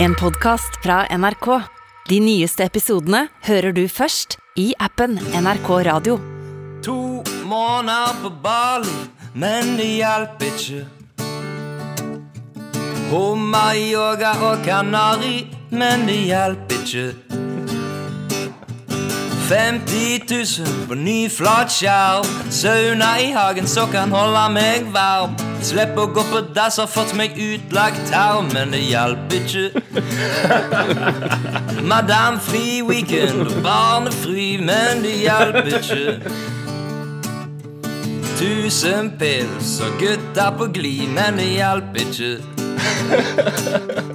En podcast fra NRK. De nyeste episodene hører du først i appen NRK Radio. To måneder på Bali, men det hjalp ikke. Hummer, yoga og kanari, men det hjalp ikke. 50 000 på ny flatskjerm. Sauna i hagen så kan holde meg varm. Slipp å gå på dass, har fått meg utlagt tarm, men det hjalp ikke. Madame fri weekend og barnefri, men det hjalp ikke. Tusen pils og gutter på glid, men det hjalp ikke.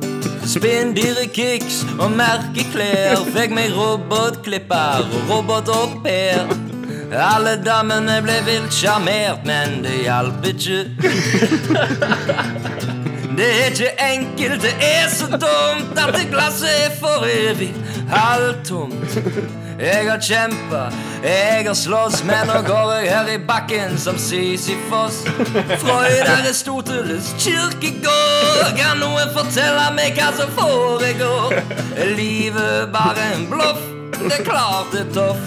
Spinndyrekicks og merkeklær fikk meg robotklipper og robotaupair. Alle damene ble vilt sjarmert, men det hjalp ikke. Det er ikke enkelt, det er så dumt at det glasset er for evig halvtomt. Jeg har kjempa, jeg har slåss, men nå går jeg her i bakken som Sisyfos. Freud, Aristoteles, kirkegård. Kan noen fortelle meg hva som foregår? Er livet bare en bløff? Det er klart det er tøff.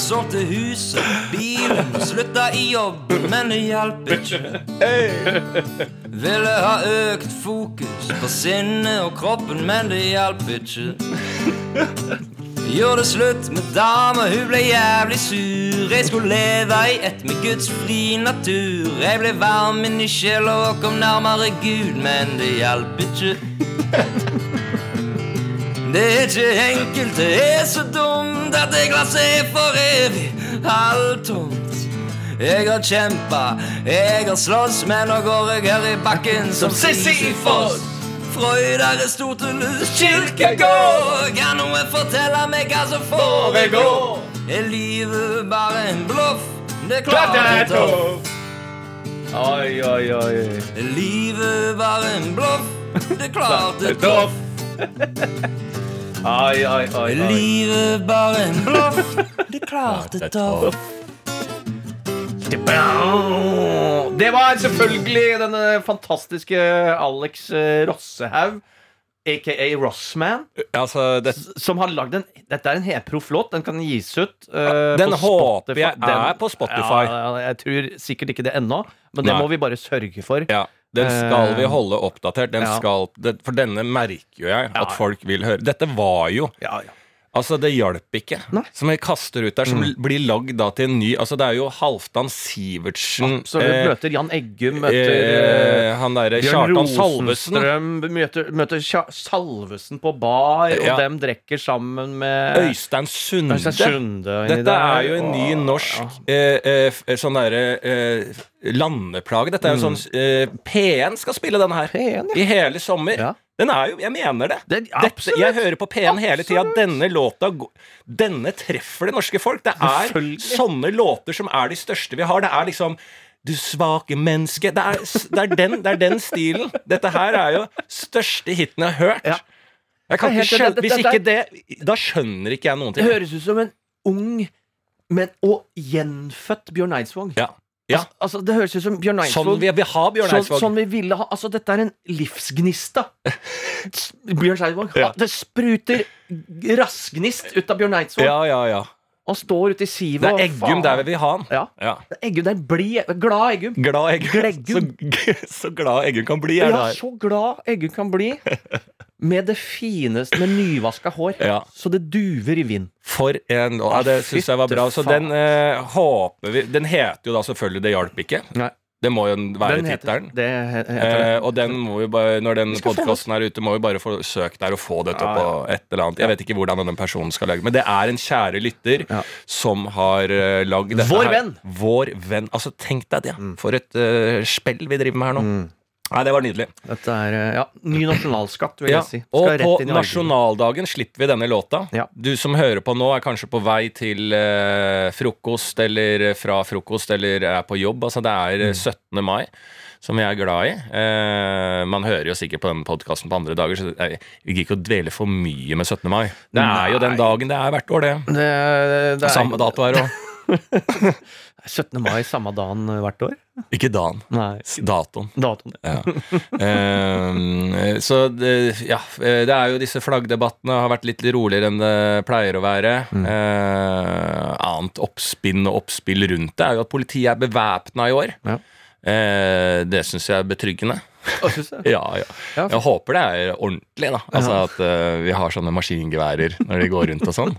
Solgte huset, bilen, slutta i jobb, men det hjalp ikke. Ville ha økt fokus på sinnet og kroppen, men det hjalp ikke. Gjorde slutt med dama, hun ble jævlig sur. Jeg skulle leve i ett med Guds fri natur. Jeg ble varm inni sjela og kom nærmere Gud, men det hjalp ikke. Det er ikke enkelt, det er så dumt at det glasset er for evig halvtomt. Jeg har kjempa, jeg har slåss, men nå går jeg her i bakken som Sisyfos. Freud, Aristoteles, kirkegård. Kan noen fortelle meg hva som foregår? Er livet bare en bløff? Det er klart det er tøft. Oi, oi, oi. Er livet bare en bløff? Det er klart det er tøft. Oi, oi, oi, Er livet bare en bløff? Det er klart det er tøft. Det var selvfølgelig denne fantastiske Alex eh, Rossehaug, aka Rossman, Altså, det, som har lagd en Dette er en helproff låt. Den kan gis ut. Uh, Den håper jeg jeg er på Spotify. Ja, jeg tror sikkert ikke det ennå, men det Nei. må vi bare sørge for. ja, den skal vi Eh, holde oppdatert. Den ja. skal, for denne merker jo jeg at folk vil høre. Dette var jo Ja, ja. Altså, det hjalp ikke. Nei. Mm. Som jeg kaster ut der, som blir lagd da til en ny Altså, det er jo Halvdan Sivertsen Absolutt. vi eh, møter Jan Eggum, møter eh, eh, Han derre Kjartan Salvesen. Møter, møter Kja- Salvesen på bar, og Ja. dem drikker sammen med Øystein Sunde. Øystein Sunde Dette er jo en ny norsk ja. eh, eh, sånn derre eh, landeplage. Dette er jo sånn eh, P1 skal spille denne her. P1, ja. I hele sommer. Ja. Den er jo Jeg mener det. Det- Dette, jeg hører på P1 hele tida. Denne låta Denne treffer det norske folk. Det er sånne låter som er de største vi har. Det er liksom du svake menneske. Det er, det, er den, det er den stilen. Dette her er jo største hiten jeg har hørt. Ja. Jeg kan ikke skjønne, Hvis ikke det- det Da skjønner ikke jeg noen ting. Det høres ut som en ung, men og gjenfødt Bjørn Eidsvåg. Ja. Ja. Altså, altså, det høres ut som Bjørn Sånn vi, vi har Bjørn sånn, Eidsvåg. sånn vi ville ha Altså, dette er en livsgnista. Bjørn Eidsvåg. Ja. Det spruter rassgnist ut av Bjørn Eidsvåg. Ja, ja, ja. Han står ute i sivet Det er Eggum der vi vil ha han. Ja. Ja. Eggum, det er blid Glad Eggum. Glad Eggum. Så, så glad Eggum kan bli, er det Ja, så glad Eggum kan bli. Med det fineste med nyvaska hår. Ja. Så det duver i vind. For en Ja, det syns jeg var bra. Så den eh, håper vi Den heter jo da selvfølgelig Det hjalp ikke. Nei. Det må jo være tittelen. Eh, og den må vi bare, når den podkasten er ute, må vi bare få søkt der og få dette Ja, opp på et eller annet. Jeg vet ikke hvordan denne personen skal lage Men det er en kjære lytter Ja. som har uh, lagd dette Vår her. venn. Vår venn. Altså, tenk deg det. For et uh, spill vi driver med her nå. Nei, det var nydelig. Dette er eh, ja, ny nasjonalskatt, vil Ja. jeg si. Og på nasjonaldagen slipper vi denne låta. Ja. Du som hører på nå, er kanskje på vei til eh, frokost eller fra frokost eller er på jobb. Altså, det er Mm. eh, 17. mai. Som jeg er glad i. Eh, man hører jo sikkert på denne podkasten på andre dager, så jeg vi gidder ikke å dvele for mye med 17. mai. Det er jo den dagen det er hvert år, det. Det, det er, Samme dato her òg. 17. mai samme dagen eh, hvert år? Ikke dagen. Nei. Datoen. Datoen. Ja. Ehm, så det, ja, det er jo disse flaggdebattene har vært litt roligere enn det pleier å være. Eh, annet oppspinn og oppspill rundt det er jo at politiet er bevæpna i år. Ja. Uh, det syns jeg er betryggende. Ja. Ja. Jeg håper det er ordentlig, da. Altså At uh, vi har sånne maskingeværer når de går rundt og sånn.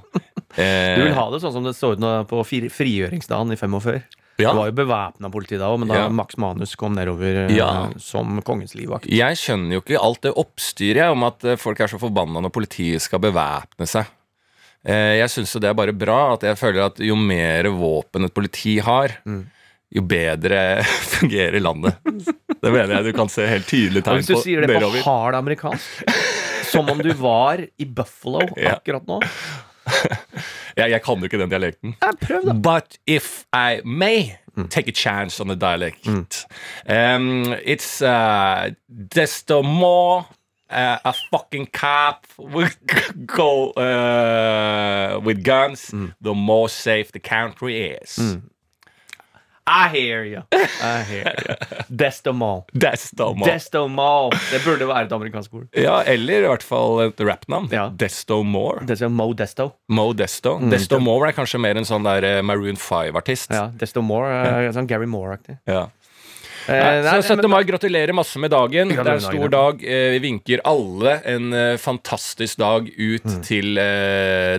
Eh, Du vil ha det sånn som det så ut på frigjøringsdagen i 45? Ja. Det var jo bevæpna politi da òg, men da Ja. Max Manus kom nedover eh, Ja. som kongens livvakt. Jeg skjønner jo ikke alt det oppstyret om at eh, folk er så forbanna når politiet skal bevæpne seg. Jeg syns jo det er bare bra. At jeg føler at jo mer våpen et politi har, jo bedre fungerer landet. Det mener jeg du kan se helt tydelig tegn hvis du sier det på hard amerikansk, som om du var i Buffalo akkurat nå Jeg, jeg kan jo ikke den dialekten. ja, Prøv, da. But if I may take a chance on the dialect, um, it's uh, desto more uh, a fucking cop will go uh, with guns, the more safe the country is. I hear you. I hear you. Desto more. Desto more. Desto more. Det burde være et amerikansk ord. ja, eller i hvert fall et rappnavn. Ja. Desto more. Desto Mo Desto. Mo Desto. Desto more er kanskje mer en sånn der eh, Maroon 5-artist. Ja, Desto more. eh, Sånn Gary Moore-aktig. Ja. Eh, Nei, nei, så 17. men- mai, gratulerer masse med dagen. Det er en stor dag. Eh, Vi vinker alle en eh, fantastisk dag ut Mm. til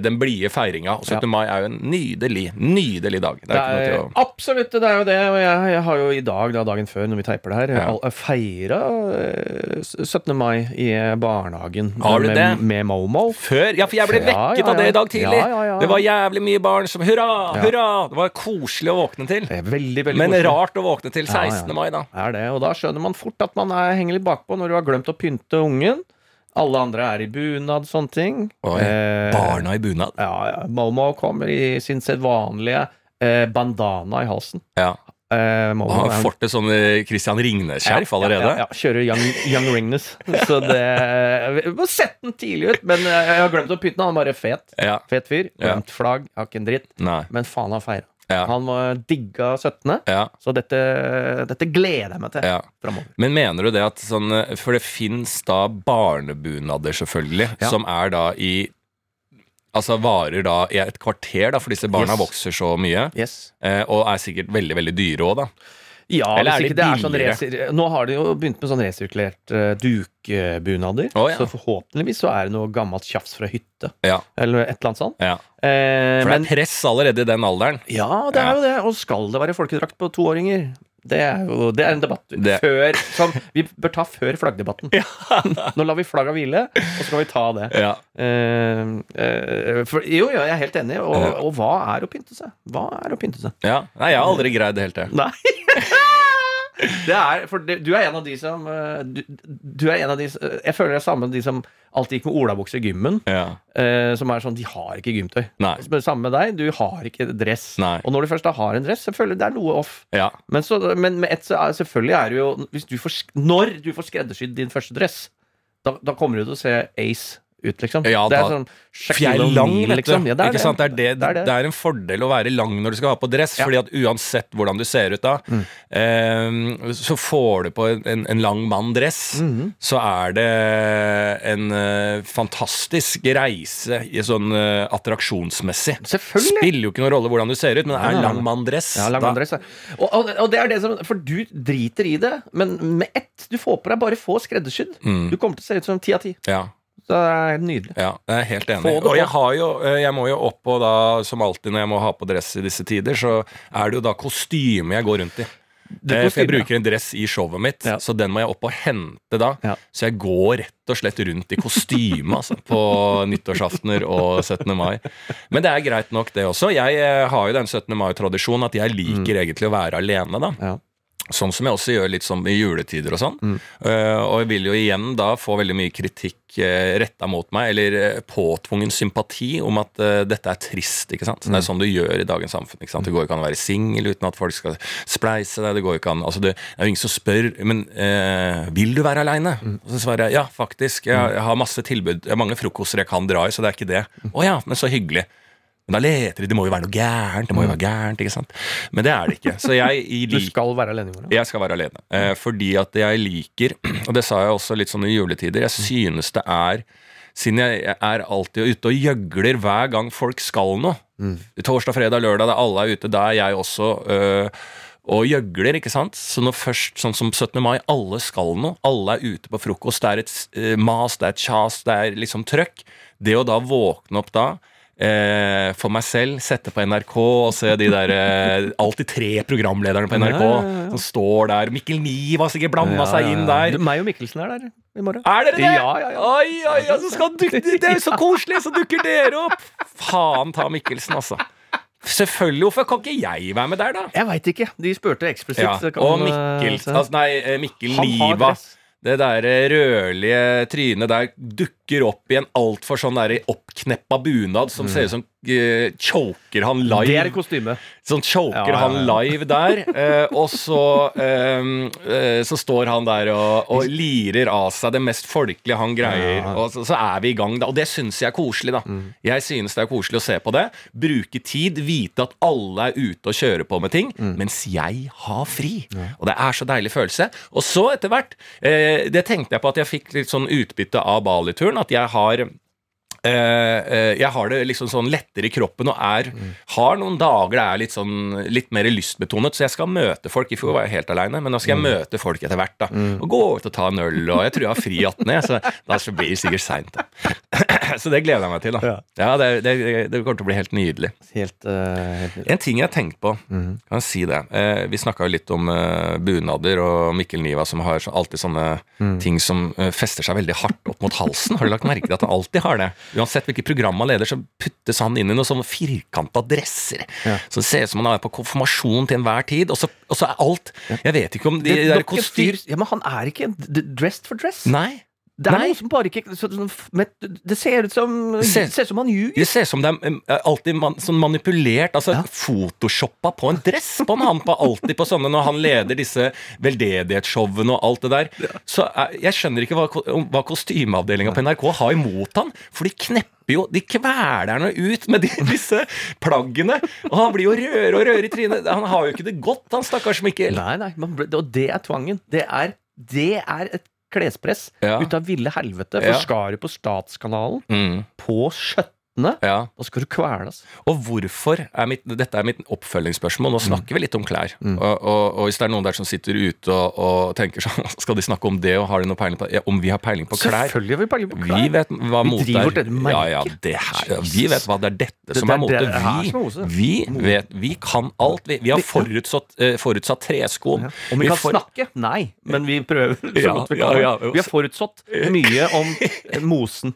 den blide feiringa. Og 17. mai er jo en nydelig, nydelig dag. Det Det er ikke noe er, til å absolutt, det er jo det. Og jeg, jeg har jo i dag, da, dagen før, når vi teiper det her, Ja. feira eh, 17. mai i barnehagen. Har du med, det? Med Momo. Før? Ja, for jeg ble Ja, vekket ja, av det i dag tidlig. Ja, ja, ja. Det var jævlig mye barn som Hurra! Ja. Hurra! Det var koselig å våkne til. Veldig, veldig Men koselig. rart å våkne til Ja, ja. 16. mai, da. Er det, og da skjønner man fort at man er, henger litt bakpå når du har glemt å pynte ungen. Alle andre er i bunad, sånne ting. Oi, Eh, Barna i bunad. Ja, ja. Momo kommer i sin sedvanlige eh, bandana i halsen. Ja. Eh, Momo Og han får til sånn eh, Christian Ringnes-skjerf allerede. Ja, ja, ja. Kjører Young, young Ringnes. Så det Vi må sette den tidlig ut, men jeg har glemt å pynte den. Han er bare fet. Ja. Fet fyr. Ja. Glemt flagg, har ikke en dritt. Nei. Men faen, han feira. Ja. Han var digga 17., Ja. så dette, dette gleder jeg meg til Ja. framover. Men mener du det at sånn For det fins da barnebunader, selvfølgelig, Ja. som er da i Altså varer da i et kvarter, da, for disse barna Yes. vokser så mye. Yes. Eh, og er sikkert veldig, veldig dyre òg, da. Ja, Eller hvis ikke det er sånn billigere? Nå har de jo begynt med sånn resirkulert uh, dukbunader. Oh, ja. Så forhåpentligvis så er det noe gammelt tjafs fra hytte. Ja, Eller et eller annet sånt. ja. Eh, For det men er press allerede i den alderen. Ja, det er jo det. Og skal det være folkedrakt på toåringer? Det er jo det er en debatt før som vi bør ta før flaggdebatten. Nå lar vi flagga hvile, og så skal vi ta det. Ja. Uh, uh, for, jo, jo, jeg er helt enig. Og, og hva er å pynte seg? Hva er å pynte seg? ja. Nei, jeg har aldri greid det helt, jeg. Det er, for det, du er en av de som eh, du, du er en av de Jeg føler det er samme de som alltid gikk med olabukse i gymmen. Ja. eh, som er sånn, De har ikke gymtøy. Nei. Samme med deg, du har ikke dress. Nei. Og når du først da har en dress, selvfølgelig det er noe off. Ja. Men, så, men med ett så er selvfølgelig er det jo hvis du får, Når du får skreddersydd din første dress, da, da kommer du til å se ace ut, liksom. Ja, det er sånn lang, liksom. Ja, det er? Det det, er det. det er en fordel å være lang når du skal ha på dress, Ja. Mm. fordi at uansett hvordan du ser ut da, eh, så får du på en, en lang mann dress, Mhm. så er det en uh, fantastisk reise i sånn uh, attraksjonsmessig. Selvfølgelig. Spiller jo ikke noen rolle hvordan du ser ut, men det er en lang mann dress. Ja, lang mann dress ja. og, og, og det er det som For du driter i det, men med ett Du får på deg bare få skreddersydd. Mm. Du kommer til å se ut som ti av ti. Ja. Så det er nydelig. Ja, jeg er helt enig. Og jeg, har jo, eh, jeg må jo opp og da, som alltid når jeg må ha på dress i disse tider, så er det jo da kostyme jeg går rundt i. Det kostyme, For jeg bruker en dress i showet mitt, Ja. så den må jeg opp og hente da. Ja. Så jeg går rett og slett rundt i kostyme altså, på nyttårsaftener og 17. mai. Men det er greit nok, det også. Jeg eh, har jo den 17. mai-tradisjonen at jeg liker egentlig å være alene, da. Ja. Sånn som jeg også gjør litt sånn i juletider og sånn. Mm. Uh, og jeg vil jo igjen da få veldig mye kritikk uh, retta mot meg, eller uh, påtvungen sympati om at uh, dette er trist. ikke sant? Det Mm. er sånn du gjør i dagens samfunn. ikke sant? Det går ikke an å være singel uten at folk skal spleise deg. Det går ikke an, altså det, det er jo ingen som spør men uh, vil du være aleine. Mm. Og så svarer jeg ja, faktisk. Jeg, jeg har masse tilbud. Jeg har mange frokoster jeg kan dra i, så det er ikke det. Å ja, men så hyggelig. Men da leter de. Det må jo være noe gærent. Det må jo være gærent, ikke sant? Men det er det ikke. Så jeg i Du skal være alene morgen. jeg skal være alene. Eh, fordi at jeg liker, og det sa jeg også litt sånn i juletider, jeg synes det er Siden jeg er alltid ute og gjøgler hver gang folk skal noe. Torsdag, fredag, lørdag, da alle er ute, da er jeg også øh, og gjøgler, ikke sant? Så når først, sånn som 17. mai, alle skal noe, alle er ute på frokost, det er et øh, mas, det er et kjas, det er liksom trøkk. Det å da våkne opp da, eh, for meg selv, sette på NRK og se de der eh, Alltid tre programlederne på NRK som står der. Mikkel Niv har sikkert blanda seg inn der. Du, meg og Mikkelsen er der i morgen. Er dere det? Ja, ja, ja. Oi, oi, oi, så skal dukke, det er jo så koselig, så dukker dere opp! Faen ta Mikkelsen, altså. Selvfølgelig, hvorfor kan ikke jeg være med der, da? Jeg veit ikke. De spurte eksplisitt. Ja, og Mikkel, eh, altså, nei, eh, Mikkel Niva. Det der eh, rødlige trynet der dukker opp i en altfor sånn der oppkneppa bunad som ser ut som uh, choker han live. Det er kostyme. Sånn choker Ja, ja, han live der, Uh, og så, eh, uh, så står han der og, og lirer av seg det mest folkelige han greier. Ja. Og så, så er vi i gang, da. Og det syns jeg er koselig, da. Mm. Jeg synes det er koselig å se på det. Bruke tid, vite at alle er ute og kjører på med ting, Mm. mens jeg har fri. Og det er så deilig følelse. Og så, etter hvert, det tenkte jeg på at jeg fikk litt sånn utbytte av Bali-turen, at jeg har Eh, eh, jeg har det liksom sånn lettere i kroppen og er, har noen dager det er litt sånn litt mer lystbetonet, så jeg skal møte folk. I fjor var jeg helt aleine, men nå skal jeg møte folk etter hvert. da Og gå ut og ta en øl, og jeg tror jeg har fri 18., så da blir det sikkert seint. Så det gleder jeg meg til. da Ja. Ja, det, det, det kommer til å bli helt nydelig. Helt, uh, helt nydelig. En ting jeg har tenkt på, kan jeg si det eh, Vi snakka jo litt om eh, bunader og Mikkel Niva som har så, alltid sånne ting som eh, fester seg veldig hardt opp mot halsen. Har du lagt merke til at han alltid har det? Uansett hvilket program han leder, så puttes han inn i noen sånne firkanta dresser. Ja. Så det ser ut som han er på konfirmasjon til enhver tid, og så, og så er alt Jeg vet ikke om de Det, der kostyr... ja, men han er ikke dressed for dress. Nei. Det er Nei. noe som bare ikke så, sånn men Det ser ut som Det Det ser- ser ut som han ljuger. Det ser ut som det er alltid man, sånn manipulert, altså Ja. photoshoppa på en dress på en han på alltid på sånne når han leder disse veldedighetsshowene og alt det der. Så eh, jeg skjønner ikke hva, hva kostymeavdelinga på NRK har imot han, for de knepper jo, de kveler han ut med de, disse plaggene, og han blir jo rødere og rødere i trynet. Han har jo ikke det godt, han stakkars Mikkel. Nei, nei, man, og det er tvangen. Det er, det er et klespress Ja. ut av ville helvete. Ja. For skal du på Statskanalen Mm, på 17., ja. da skal du kveles. Og hvorfor er mitt, Dette er mitt oppfølgingsspørsmål. Nå snakker vi litt om klær. Og, og, og hvis det er noen der som sitter ute og, og tenker sånn Skal de snakke om det, og har de noe peiling på ja, Om vi har peiling på klær? Selvfølgelig har vi peiling på klær. Vi vet hva Vi mot er. Ja, ja, det her, vi vet hva det er dette Det- som er mote. Vi, vi vet Vi kan alt. Vi, vi har forutsatt, uh, forutsatt treskoen. Om vi kan for- snakke? Nei, men vi prøver så Ja, godt vi kan. ja. Vi har forutsatt mye om eh, mosen.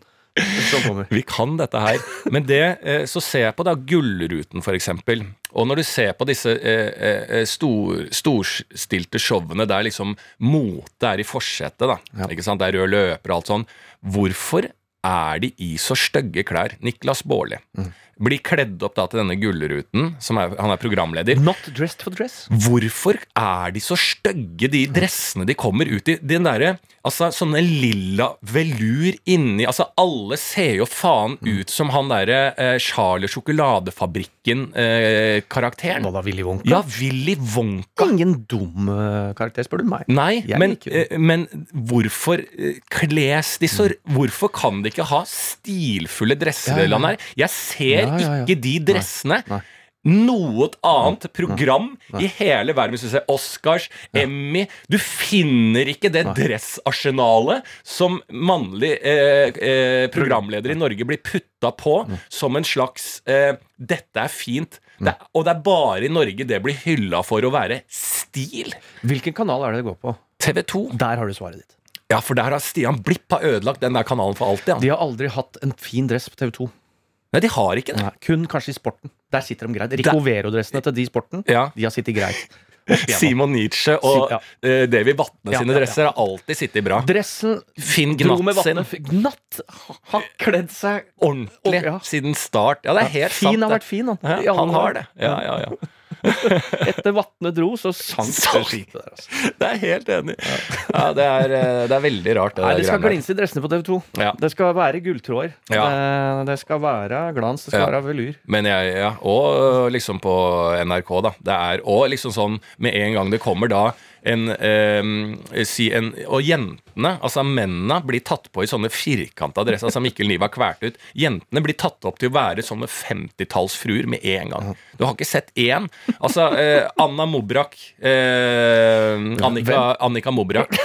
Vi kan dette her. Men det, eh, så ser jeg på da Gullruten, eksempel. Og når du ser på disse eh, eh, stor, storstilte showene der liksom mote er i forsetet, da. Ikke sant? Det er rød løper og alt sånn. Hvorfor er de i så stygge klær? Niklas Baarli blir kledd opp da til denne Gullruten, som er, han er programleder. Not dressed for dress. Hvorfor er de så stygge, de dressene de kommer ut i? Den derre Altså, sånne lilla velur inni Altså, alle ser jo faen ut som han derre eh, Charlie Sjokoladefabrikken-karakteren. Hva da, Willy Wonka? ja, Willy Wonka. Ingen dum eh, karakter, spør du meg. Nei, men, eh, men hvorfor eh, kles de så Hvorfor kan de ikke ha stilfulle dresser? Ja, ja? Jeg ser Ja, ja, ja. ikke de dressene. Nei. Noe annet program i hele verden. Hvis du ser Oscars, Emmy Du finner ikke det dressarsenalet som mannlig eh, eh, programleder i Norge blir putta på som en slags eh, 'dette er fint'. Det, og det er bare i Norge det blir hylla for å være stil. Hvilken kanal er det det går på? TV 2. Der har du svaret ditt. Ja, for der har Stian Blipp har ødelagt den der kanalen for alltid. Ja. De har aldri hatt en fin dress på TV 2. Nei, de har ikke det. Nei, kun kanskje i sporten. Der sitter de greit. Rico Vero-dressene til de i sporten, Ja. de har sittet greit. Simon Nietzsche og Ja. eh, Davy Vatne Ja, sine dresser har alltid sittet bra. Dressen Finn Gnatt sin. Gnatt har kledd seg ordentlig Ja. siden start. Ja, det er helt Fin sant. har vært fin, han. Han har det. Ja, ja, ja. Etter Vatne dro, så sank det skipet der. Altså. Det er helt enig. Ja, det er, eh, det er veldig rart. Det Nei, det skal glinse i dressene på TV 2. Ja. Det skal være gulltråder. Ja. Det, skal være glans, det skal Ja. være velur. Men jeg, ja, og øh, liksom på NRK, da. Det er og liksom sånn med en gang det kommer da en, eh, si en Og jentene, altså mennene, blir tatt på i sånne firkanta dresser. som Mikkel Niva kvalte ut. Jentene blir tatt opp til å være sånne 50-tallsfruer med en gang. Du har ikke sett én. Altså eh, Anna Mobrak eh, Annika, Annika Mobrak.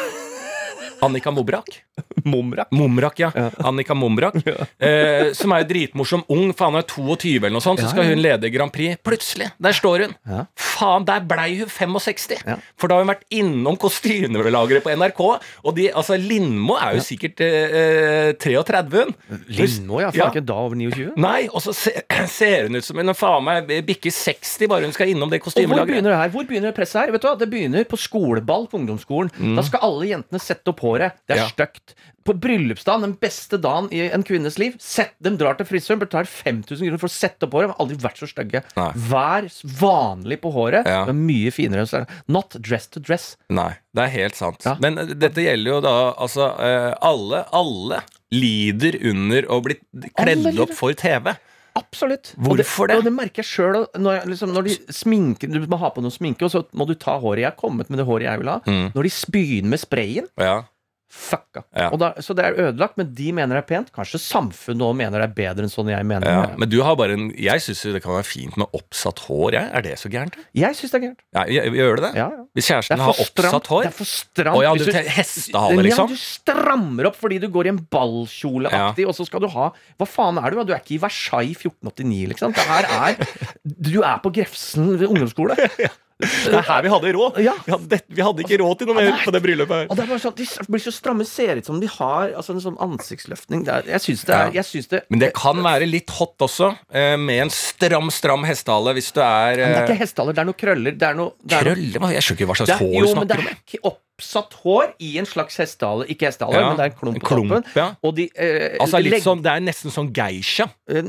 Annika Mobrak? Mumrak. Momrak, ja. Annika Momrak. Eh, som er jo dritmorsom. Ung, faen hun er 22 eller noe sånt, så skal hun lede Grand Prix. Plutselig, der står hun. Ja. Faen, der blei hun 65! Ja. For da har hun vært innom kostymelageret på NRK. Og de, altså, Lindmo er jo sikkert eh, 33. hun. Lindmo, ja. Faen Ja. ikke da over 29? Nei, og så ser, ser hun ut som hun faen meg bikker 60 bare hun skal innom det kostymelageret. hvor begynner det her? Hvor begynner presset her? Vet du hva? Det begynner på skoleball på ungdomsskolen. Da skal alle jentene sette opp håret. Det er Mm. Ja. stygt. På bryllupsdagen, den beste dagen i en kvinnes liv, sett dem drar til frisøren, betaler 5000 kroner for å sette opp håret. De har aldri vært så stygge. Vær vanlig på håret. Ja. Er mye finere. Not dress to dress. Nei, det er helt sant. Ja. Men eh, dette gjelder jo da altså eh, Alle, alle lider under å bli kledd opp for TV. Absolutt. Hvorfor og det? det? Og det merker jeg sjøl når, liksom, når de sminker Du må ha på noe sminke, og så må du ta håret. Jeg har kommet med det håret jeg vil ha. Mm. Når de begynner med sprayen Ja. Fucka. Ja. Da, så det er ødelagt, men de mener det er pent. Kanskje samfunnet òg mener det er bedre enn sånn jeg mener ja. Men du har bare en Jeg syns det kan være fint med oppsatt hår. Jeg. Er det så gærent? Jeg syns det er gærent. Ja, gjør gjør det det? Ja, ja. Hvis kjæresten har oppsatt stramt. hår? Det er for stramt. Å ja, du hestehale, liksom? Ja, du strammer opp fordi du går i en ballkjoleaktig, og så skal du ha Hva faen er du? Du er ikke i Versailles 1489, liksom. Det her er Du er på Grefsen ungdomsskole. Det er her vi hadde råd! Ja. Vi, hadde, vi hadde ikke råd til noe mer på det bryllupet her. Og det er bare sånn, De blir så stramme, ser ut som de har altså, en sånn ansiktsløftning. Det er, jeg syns det Ja. det, Men det kan være litt hot også, eh, med en stram, stram hestehale, hvis du er Men det er eh, ikke hestehale, det er noe krøller. Det er noe, det er krøller? Jeg skjønner ikke hva slags snakker om. jo, men det er om. Oppsatt hår i en slags hestehale. Ikke hestehale, Ja, men det er en klump på klump, toppen. ja. Og de eh, Altså litt sånn, Det er nesten sånn geisha. Eh,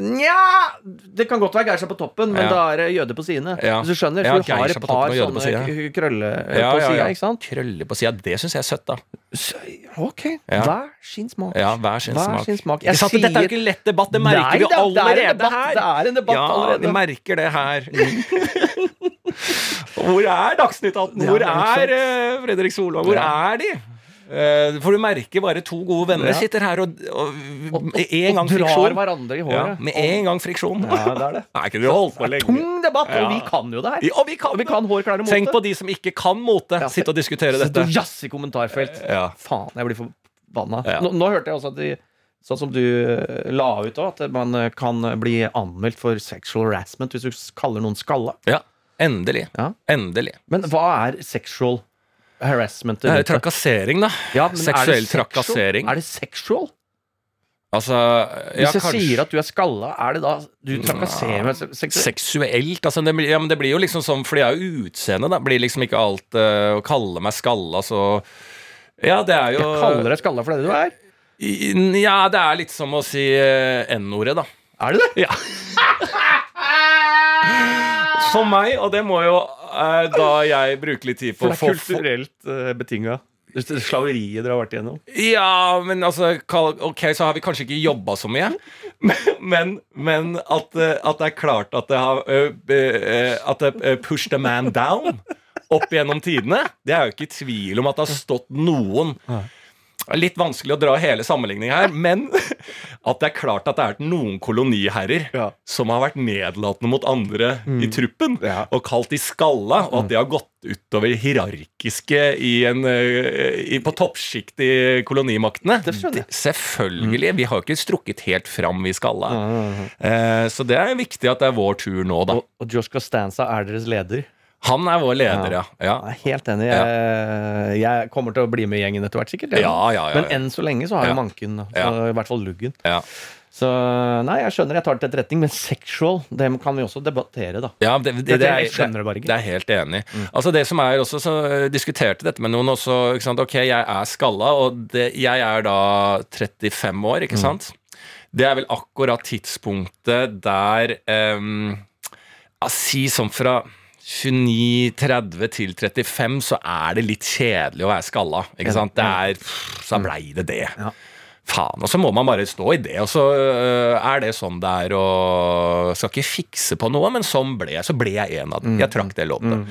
Nja Det kan godt være geisha på toppen, men Ja. da er det jøde på sidene. Ja. Hvis du skjønner? Ja, For du har et par sånne og på krøller eh, Ja, på ja, sida, ja. ikke sant? Krøller på sida. Det syns jeg er søtt, da. Så, ok, Ja. hver sin smak. Ja, hver sin Hver smak. sin smak. Jeg sier... Dette er jo ikke lett debatt, det merker Nei, vi allerede det er her. det er en debatt ja, allerede. vi merker det her. Hvor er Dagsnytt 18? Hvor er uh, Fredrik Solvang? Hvor er de? Uh, for du merker bare to gode venner sitter her og, og, Og, med en gang friksjon. hverandre i håret. med en gang friksjon. Ja, det er det. Nei, ikke holdt på lenge. tung debatt, og vi kan jo det her. Ja, vi kan, vi kan hår, klær og mote. Tenk på de som ikke kan mote. Ja, Sitte og diskutere dette. Jazz i kommentarfelt. Ja. Faen, jeg blir forbanna. Ja. Nå, nå hørte jeg også at de Sånn som du eh, la ut òg, at man eh, kan bli anmeldt for sexual harassment hvis du kaller noen skalla. ja. Endelig. Ja. Endelig. Men hva er sexual harassment? Det er trakassering, da. Ja, Seksuell trakassering. Er det sexual? Altså Hvis jeg kanskje- sier at du er skalla, er det da du trakasserer meg se- seksuelt? Seksuelt altså det, ja, men det blir jo liksom sånn For det er jo utseendet, da. Blir liksom ikke alt uh, Å kalle meg skalla, så Ja, det er jo Jeg kaller deg skalla for det du er. Ja, det er litt som å si uh, N-ordet, da. Er det det? Ja. Som meg, og det må jo eh, da jeg bruker litt tid på For det å få er kulturelt uh, betinga. Slaveriet dere har vært igjennom. Ja, men altså kall- Ok, så har vi kanskje ikke jobba så mye. Men, men, men at, eh, at det er klart at det har eh, eh, At det eh, pushed a man down opp gjennom tidene. Det er jo ikke i tvil om at det har stått noen Litt vanskelig å dra hele sammenligningen her, men at det er klart at det er noen koloniherrer Ja. som har vært nedlatende mot andre i truppen, Ja. og kalt de skalla, og at det har gått utover hierarkiske i en, eh, i, på toppsjikt i kolonimaktene. Selvfølgelig. Vi har jo ikke strukket helt fram, vi skalla. Ja, så det er viktig at det er vår tur nå, da. Og, og Josh Costanza er deres leder. Han er vår leder, ja. ja. Jeg er helt enig. Jeg, jeg kommer til å bli med i gjengen etter hvert, sikkert. Ja, ja, ja, Men enn så lenge så har jeg manken. I hvert fall luggen. ja. Så nei, jeg skjønner, jeg tar det til etterretning, men sexual, det kan vi også debattere, da. Ja, det, det, Det- jeg er, skjønner det bare ikke. Det er helt enig. Altså det som er også, så diskuterte dette med noen også. Ikke sant? Ok, jeg er skalla, og det, jeg er da 35 år, ikke sant? Det er vel akkurat tidspunktet der um, si sånn fra 29-30 til 35 så er det litt kjedelig å være skalla. Ikke sant? Det er, så blei det det. Ja. Faen. Og så må man bare stå i det, og så øh, er det sånn det er, og skal ikke fikse på noe, men sånn ble jeg. Så ble jeg en av dem. Jeg trakk det loddet.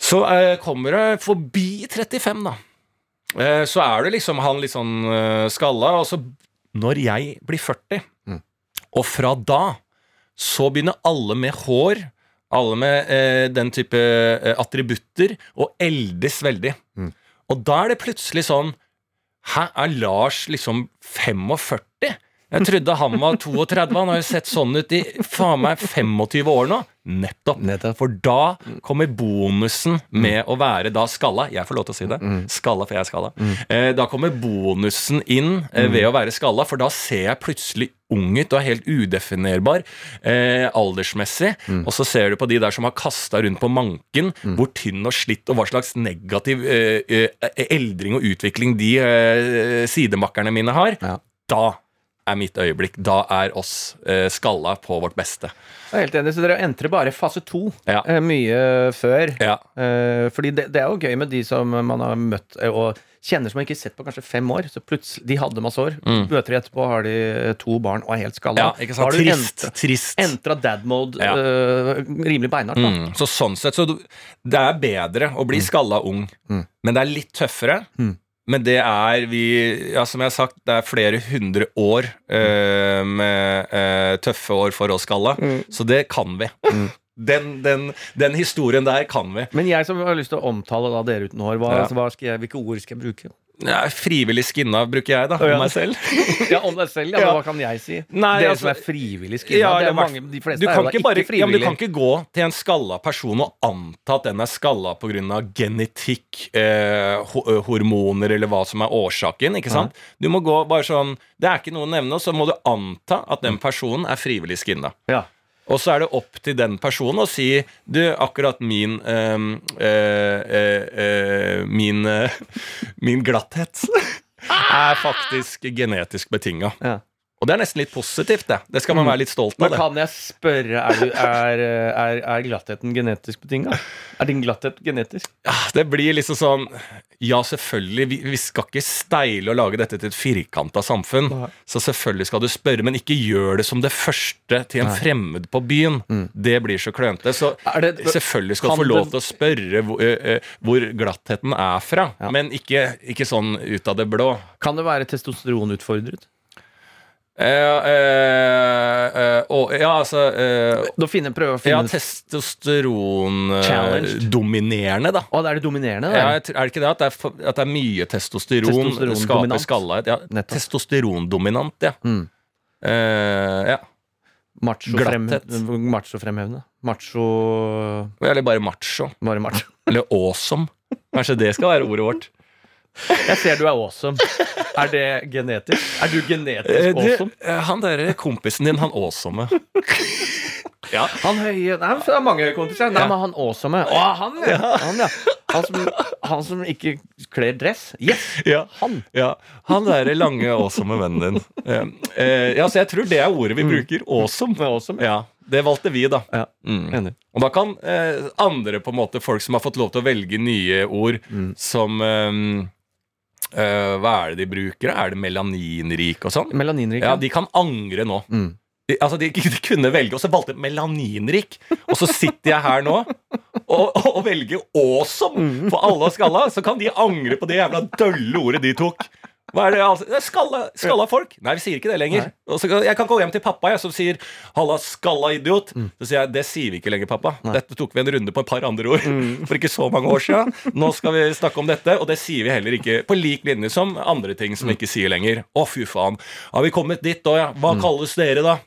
Så øh, kommer det forbi 35, da. Eh, så er du liksom han litt sånn øh, skalla, og så når jeg blir 40, og fra da så begynner alle med hår, alle med eh, den type eh, attributter, og eldes veldig. Og da er det plutselig sånn Hæ, er Lars liksom 45? Jeg trodde han var 32. Han har jo sett sånn ut i faen meg 25 år nå. Nettopp. Nettopp. For da kommer bonusen med å være da skalla. Jeg får lov til å si det. Skalla, for jeg er skalla. Eh, da kommer bonusen inn eh, ved å være skalla, for da ser jeg plutselig ung ut og er helt udefinerbar eh, aldersmessig. Og så ser du på de der som har kasta rundt på manken, hvor tynn og slitt og hva slags negativ eh, eh, eldring og utvikling de eh, sidemakkerne mine har. Ja. Da er mitt øyeblikk. Da er oss eh, skalla på vårt beste. Jeg er helt enig, så dere entrer bare fase to Ja. eh, mye før. Ja. Eh, fordi det, det er jo gøy med de som man har møtt eh, og kjenner som man ikke har sett på kanskje fem år. Så plutselig, De hadde masse år. Møter de etterpå, har de eh, to barn og er helt skalla. Ja, ikke Da har du Trist. entra- Trist. Entra dad mode Ja. eh, rimelig beinhardt. Mm, så sånn sett, så det er bedre å bli skalla ung, men det er litt tøffere. Men det er vi Ja, som jeg har sagt, det er flere hundre år eh, med eh, tøffe år for oss skalla, så det kan vi. Den, den, den historien der kan vi. Men jeg som har lyst til å omtale da dere uten hår, hva, Ja. altså, hva jeg, hvilke ord skal jeg bruke? Ja, frivillig skinna bruker jeg, da. ja. Om meg selv. Ja, Om deg selv, ja, Ja. men hva kan jeg si? Nei, dere altså- som er frivillig skinna. Ja, det er mange, de fleste er jo da ikke bare, frivillig. ja, du kan ikke gå til en skalla person og anta at den er skalla pga. genetikk, eh, eh, hormoner eller hva som er årsaken. ikke sant? Du må gå bare sånn Det er ikke noe å nevne, og så må du anta at den personen er frivillig skinna. ja. Og så er det opp til den personen å si Du, akkurat min øh, øh, eh, Min eh, Min glatthet er faktisk genetisk betinga. Ja. Og det er nesten litt positivt, det. Det skal man være litt stolt av. Men kan jeg spørre, er, du, er, er, er glattheten genetisk betinga? Er din glatthet genetisk? Ja, det blir liksom sånn Ja, selvfølgelig. Vi, vi skal ikke steile og lage dette til et firkanta samfunn. Nei. Så selvfølgelig skal du spørre, men ikke gjør det som det første til en fremmed på byen. Det blir så klønete. Så Mm. Det- selvfølgelig skal du få lov til å spørre hvor, uh, hvor glattheten er fra, men ikke, ikke sånn ut av det blå. Kan det være testosteronutfordret? Eh, eh, eh, og, ja, altså Da finner, prøver å finne Ja, testosterondominerende, da. Å, det er det dominerende? Ja, er det ikke det at det er, at det er mye testosteron, Testosteron skaper skallhet? Ja, testosterondominant, ja. Mm. Uh, ja. Macho-fremhevende. Macho-fremhevende. Macho Eller bare macho. Bare macho. Eller awesome. Kanskje det skal være ordet vårt. Jeg ser du er awesome. Er det genetisk? Er du Eh, genetisk du, awesome? Du, han der kompisen din, han awesome. ja. Han høye Nei, det er mange kompiser. Nei, Ja. men han awesome. Å, han, ja. Han, ja. Han, som, han som ikke kler dress. Yes! ja. Han. Ja, Han derre lange, awesome vennen din. Eh, eh, ja, så jeg tror det er ordet vi bruker. Awesome. Mm. Awesome. Ja, Det valgte vi, da. Ja. Mm. Og da kan eh, andre på en måte folk som har fått lov til å velge nye ord Mm. som eh, eh, Hva er det de bruker? Er det melaninrik og sånn? Melaninrik. Ja, De kan angre nå. Mm. De, altså, de, de kunne velge, og så valgte melaninrik. Og så sitter jeg her nå og, og velger awesome for alle og skalla. Så kan de angre på det jævla dølle ordet de tok. Hva er det, altså? Det er skalla, skalla folk. Nei, vi sier ikke det lenger. Og så, jeg kan gå hjem til pappa jeg, som sier 'halla, skalla idiot'. Så sier jeg 'det sier vi ikke lenger, pappa'. Dette tok vi en runde på et par andre ord for ikke så mange år siden. Nå skal vi snakke om dette, og det sier vi heller ikke på lik linje som andre ting som vi ikke sier lenger. Å, fy faen. Har vi kommet dit da, ja? Hva kalles dere, da?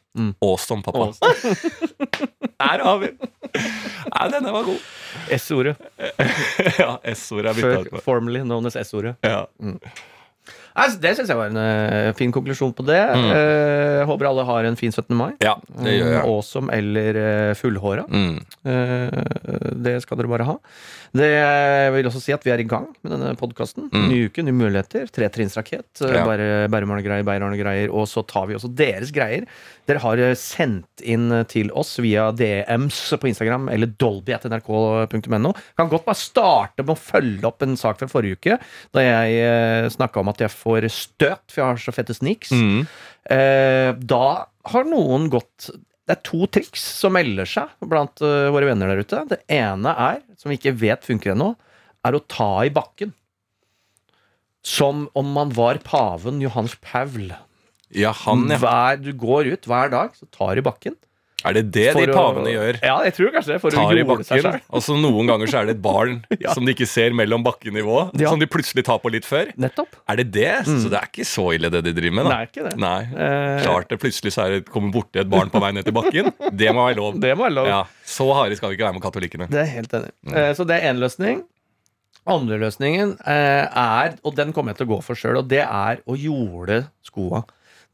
Awesome, pappa. Der har vi Nei, denne var god. S-ordet. ja, S-ordet er bytta ut. Formerly known as S-ordet. Ja. Nei, så det syns jeg var en uh, fin konklusjon på det. Eh, håper alle har en fin 17. mai. Ja, det gjør jeg. jeg. Awesome eller uh, fullhåra. Mm. Det skal dere bare ha. Det vil også si at vi er i gang med denne podkasten. Ny uke, nye muligheter. Tretrinnsrakett. uh, Ja. Bare Bærumane-greier, Beirane-greier. Og så tar vi også deres greier. Dere har eh, sendt inn eh, til oss via DMs på Instagram eller dolby.nrk.no. Kan godt bare starte med å følge opp en sak fra forrige uke, da jeg snakka om at jeg får støt, for jeg har så fette sneaks. Mm. Eh, da har noen gått Det er to triks som melder seg blant uh, våre venner der ute. Det ene er, som vi ikke vet funker ennå, er å ta i bakken. Som om man var paven Johans Paul. Ja, han, ja. Hver, du går ut hver dag, så tar i bakken. Er det det For de å- pavene gjør? Ja, jeg tror kanskje det. For Tar å i bakken. Og så noen ganger så er det et barn Ja. som de ikke ser mellom bakkenivå, Ja. som de plutselig tar på litt før. Nettopp. Er det det? Så det er ikke så ille det de driver med, da? Nei, ikke det. Nei. Eh, Klart det plutselig så er det kommer borti et barn på vei ned til bakken. Det må være lov. Det må være lov. Ja, Så harde skal vi ikke være med katolikkene. Det er helt enig. Mm. Eh, Så det er én løsning. Andre løsningen eh, er, og den kommer jeg til å gå for sjøl, og det er å jorde skoa.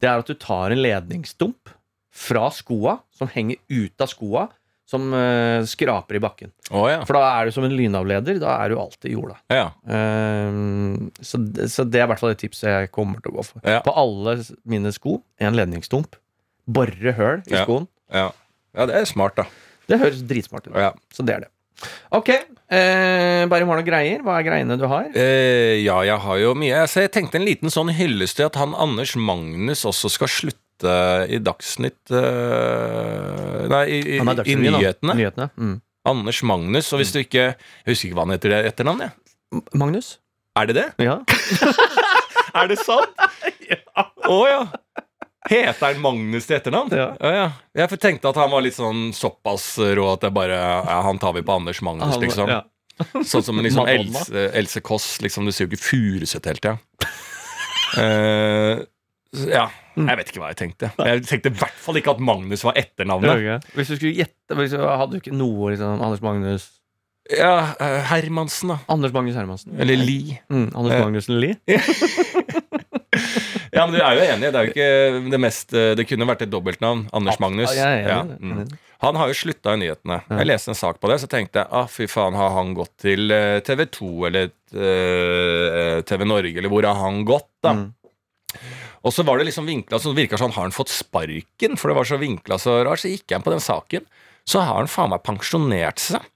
Det er at du tar en ledningsstump fra skoa, som henger ut av skoa, som uh, skraper i bakken. Oh, ja. For da er du som en lynavleder. Da er du alltid i jorda. ja. Um, så, så det er i hvert fall det tipset jeg kommer til å gå for. Ja. På alle mine sko, en ledningsdump. Bore høl i skoen. Ja. ja, det er smart, da. Det høres dritsmart ut. Ja. Så det er det. Ok. Eh, bare har noen greier. Hva er greiene du har? Eh, ja, jeg har jo mye. Altså, jeg tenkte en liten sånn hyllest til at han Anders Magnus også skal slutte i Dagsnytt eh, Nei, i, i, i nyhetene. Nyhetene. Mm. Anders Magnus. Og hvis du ikke Jeg husker ikke hva han heter det etternavn, jeg. Magnus? Er det det? Ja. Er det sant? Å ja. Heter han Magnus til etternavn? Ja. ja. Jeg tenkte at han var litt sånn såpass rå at det bare ja, Han tar vi på Anders Magnus, Han- liksom. ja. Sånn som liksom Else, Else Kåss. Liksom, du sier jo ikke Furuset hele tida. Ja. så, ja. Jeg vet ikke hva jeg tenkte. Jeg tenkte i hvert fall ikke at Magnus var etternavnet. Hvis du skulle gjette Hadde du ikke noe liksom Anders Magnus Ja, eh, Hermansen, da. Anders Magnus Hermansen. Eller Lie. Mm, Anders Eh. Magnussen Lie. Ja, men du er jo enig. Det er jo ikke det mest eh, Det kunne vært et dobbeltnavn. Anders Magnus. Ja, er Ja, mm. Han har jo slutta i nyhetene. Jeg leste en sak på det, så tenkte jeg ah, fy faen, har han gått til eh, TV 2 eller TV Norge, eller hvor har han gått, da? Mm. Og så var det liksom vinkla så det virka sånn, har han fått sparken? For det var så vinkla så rart. Så gikk jeg inn på den saken, så har han faen meg pensjonert seg.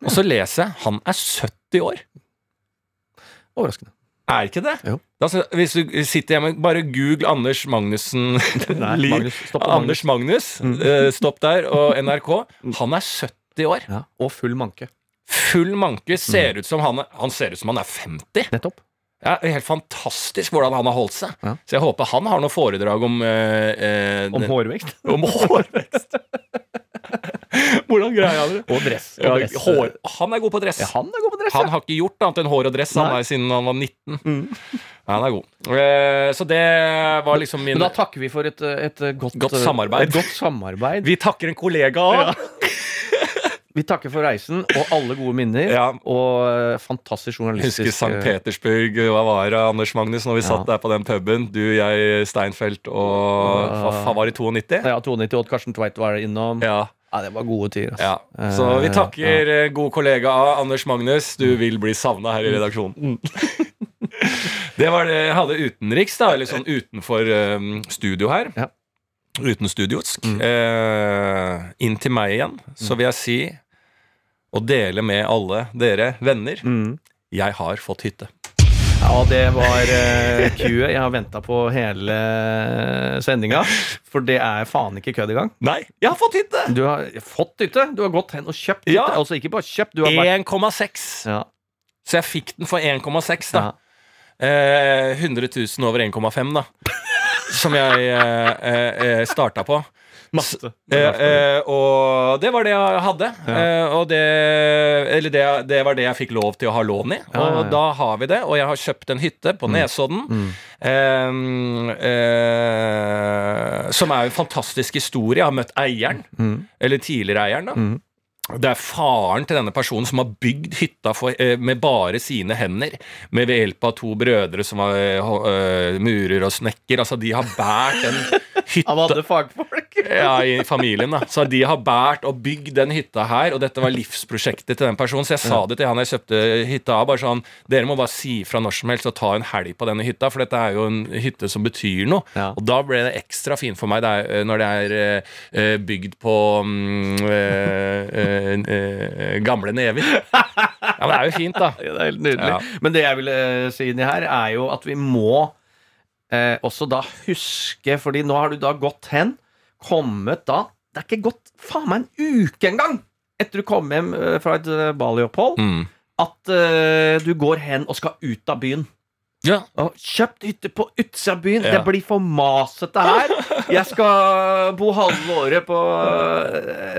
Og så leser jeg han er 70 år. Overraskende. Er ikke det? Jo. Da, hvis du sitter hjemme, bare google Anders Magnussen Nei. Magnus. Stopp Anders Magnus. eh, stopp der. Og NRK. Han er 70 år. Ja, og full manke. Full manke. Ser ut som han, han ser ut som han er 50. Nettopp. Ja, Helt fantastisk hvordan han har holdt seg. Ja. Så jeg håper han har noe foredrag om eh, eh, Om hårvekst. om hårvekst. hvordan greier han det? Og dress. Og Ja, hår, han er god på dress. Ja, han er god på dress. Han ja. har ikke gjort annet enn hår og dress han er, siden han var 19. Ja, han er god. Eh, så det var liksom min Men da takker vi for et, et godt, Godt samarbeid. Et godt samarbeid. Vi takker en kollega òg. Vi takker for reisen og alle gode minner. Ja. Og eh, fantastisk Jeg journalistisk husker St. Petersburg. Hva var det, Anders Magnus, når vi Ja. satt der på den puben? Du, jeg, Steinfeld og Hva var det, 92? Ja, 92 og Karsten Tveit var innom. Ja. Ja. det var gode tider. Altså. ja. Så vi Eh, takker ja. god kollega Anders Magnus. Du vil bli savna her i redaksjonen. Det var det jeg hadde utenriks, da. Eller sånn utenfor um, studio her. Ja. Uten studiosk. Eh, inn til meg igjen, så vil jeg si og dele med alle dere venner. Mm. Jeg har fått hytte. Ja, det var uh, queuet jeg har venta på hele sendinga. For det er faen ikke kødd engang. Nei, jeg har fått hytte! Du har fått hytte. Du har gått hen og kjøpt hytte. Ja. Altså ikke bare kjøpt, du har bare 1,6. ja. Så jeg fikk den for 1,6, da. Ja. Eh, 100 000 over 1,5, da. Som jeg eh, eh, starta på. Masse. Eh, eh, og det var det jeg hadde. Eh, og det, eller det, det var det jeg fikk lov til å ha lån i. Ja, ja, Og ja. da har vi det. Og jeg har kjøpt en hytte på Nesodden. Eh, eh, som er en fantastisk historie. Jeg har møtt eieren. Eller tidligere eieren, da. Det er faren til denne personen som har bygd hytta for, eh, med bare sine hender. Med ved hjelp av to brødre som var uh, murer og snekker. Altså, de har båret den hytta Av alle fagfolk. Ja, i familien. da Så de har båret og bygd den hytta her, og dette var livsprosjektet til den personen. Så jeg sa det til han jeg kjøpte hytta av. Bare sånn Dere må bare si fra når som helst og ta en helg på denne hytta, for dette er jo en hytte som betyr noe. Ja. Og da ble det ekstra fint for meg det er, eh, når det er eh, eh, bygd på um, uh, eh, gamle never. Ja, men det er jo fint, da. Ja, det er helt nydelig. Ja. Men det jeg ville eh, si inni her, er jo at vi må eh, også da huske Fordi nå har du da gått hen, kommet da Det er ikke gått faen meg en uke engang etter du kom hjem eh, fra et eh, Bali-opphold, Mm. at uh, du går hen og skal ut av byen. Ja. Og kjøpt hytte på utsida av byen. Ja. Det blir for masete her. Jeg skal bo halve året på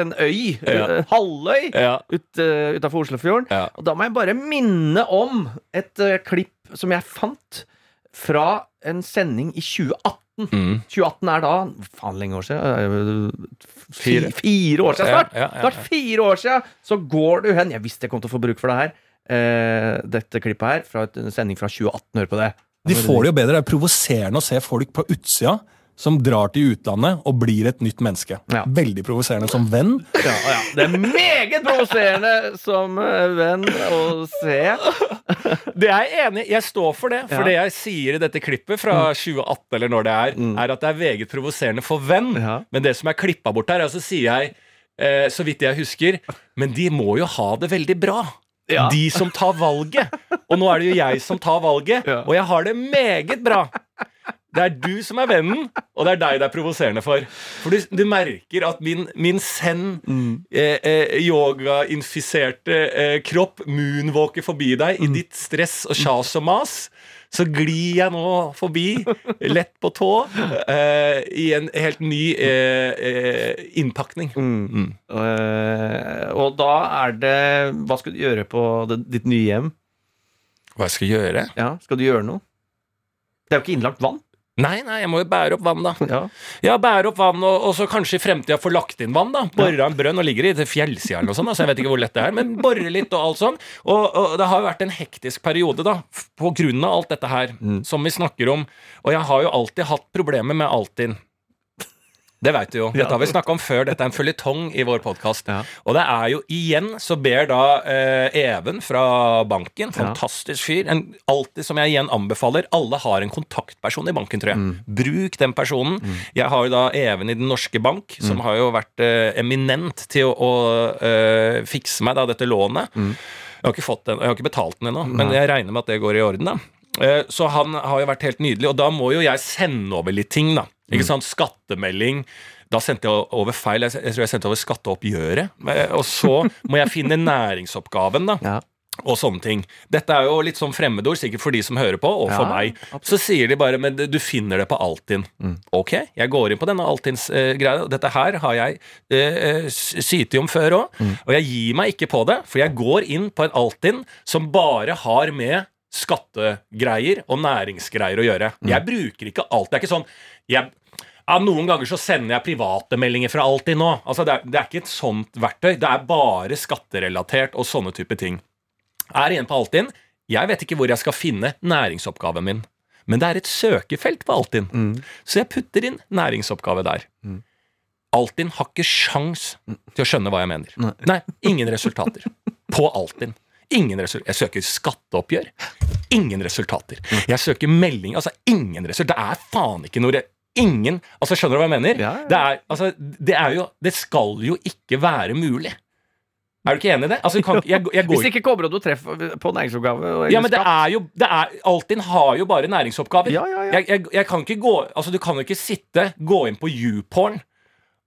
en øy. Ja. Halvøy Ja. ut, utafor Oslofjorden. Ja. Og da må jeg bare minne om et klipp som jeg fant fra en sending i 2018. Mm. 2018 er da Faen, lenge år siden. eh, Fire. Fire, fire år siden Ja, snart! ja, ja, Snart ja. fire år siden! Så går du hen Jeg visste jeg kom til å få bruk for det her. Eh, dette klippet her fra en sending fra 2018. Hør på det. De får det jo bedre. Det er provoserende å se folk på utsida som drar til utlandet og blir et nytt menneske. Ja. Veldig provoserende som venn. Ja, ja. Det er meget provoserende som eh, venn å se. Det er jeg enig i. Jeg står for det. For Ja. det jeg sier i dette klippet fra 2018, eller når det er, er at det er meget provoserende for venn. Ja. Men det som er klippa bort her, så sier jeg, eh, så vidt jeg husker Men de må jo ha det veldig bra. Ja. De som tar valget. Og nå er det jo jeg som tar valget, Ja. og jeg har det meget bra. Det er du som er vennen, og det er deg det er provoserende for. For du, du merker at min, min zen, eh, eh, yoga-infiserte eh, kropp moonwalker forbi deg i ditt stress og kjas og mas. Så glir jeg nå forbi, lett på tå, eh, i en helt ny eh, eh, innpakning. Mm. Uh, og da er det Hva skal du gjøre på det, ditt nye hjem? Hva jeg skal gjøre? Ja, Skal du gjøre noe? Det er jo ikke innlagt vann. Nei, nei, jeg må jo bære opp vann, da. Ja. Ja, bære opp vann, og, og så kanskje i fremtida få lagt inn vann. da Bore en brønn og ligger i fjellsida eller noe sånt. Altså, jeg vet ikke hvor lett det er, men bore litt og alt sånn. Og, og det har jo vært en hektisk periode, da, på grunn av alt dette her, som vi snakker om. Og jeg har jo alltid hatt problemer med Altinn. Det veit du jo. Dette har vi snakka om før. Dette er en føljetong i vår podkast. Ja. Og det er jo igjen så ber da eh, Even fra banken, fantastisk fyr, en, alltid som jeg igjen anbefaler, alle har en kontaktperson i banken, tror jeg. Bruk den personen. Jeg har jo da Even i Den norske bank, som har jo vært eh, eminent til å, å eh, fikse meg da dette lånet. Jeg har ikke, fått den, jeg har ikke betalt den ennå, men jeg regner med at det går i orden. da Eh, Så han har jo vært helt nydelig, og da må jo jeg sende over litt ting, da. Ikke sant? Skattemelding. Da sendte jeg over feil. Jeg tror jeg sendte over skatteoppgjøret. Eh, Og så må jeg finne næringsoppgaven, da. Ja. Og sånne ting. Dette er jo litt sånn fremmedord, sikkert for de som hører på, og for Ja, meg. Så sier de bare men du finner det på Altinn. Ok, jeg går inn på denne Altins eh, Dette her har jeg eh, s- sytet om før òg. Og jeg gir meg ikke på det, for jeg går inn på en Altinn som bare har med skattegreier og næringsgreier å gjøre. Jeg bruker ikke alt. Det er ikke sånn jeg, ja, Noen ganger så sender jeg private meldinger fra Altinn nå. Altså, det, er, det er ikke et sånt verktøy. Det er bare skatterelatert og sånne type ting. Er igjen på Altinn. Jeg vet ikke hvor jeg skal finne næringsoppgaven min. Men det er et søkefelt på Altinn. Så jeg putter inn næringsoppgave der. Altinn har ikke sjans til å skjønne hva jeg mener. Nei, ingen resultater. På Altinn. Ingen resultater. Jeg søker skatteoppgjør. Ingen resultater. Jeg søker melding. Altså, ingen resultater. Det er faen ikke noe Ingen Altså, skjønner du hva jeg mener? Ja, ja. Det, er, altså, det er jo Det skal jo ikke være mulig. Er du ikke enig i det? Altså, kan, jeg, jeg Hvis ikke kommer du treffer på næringsoppgave ja, men det er jo det er, Altinn har jo bare næringsoppgaver. Ja, ja, ja. Jeg, jeg, kan ikke gå Altså, du kan jo ikke sitte, gå inn på YouPorn,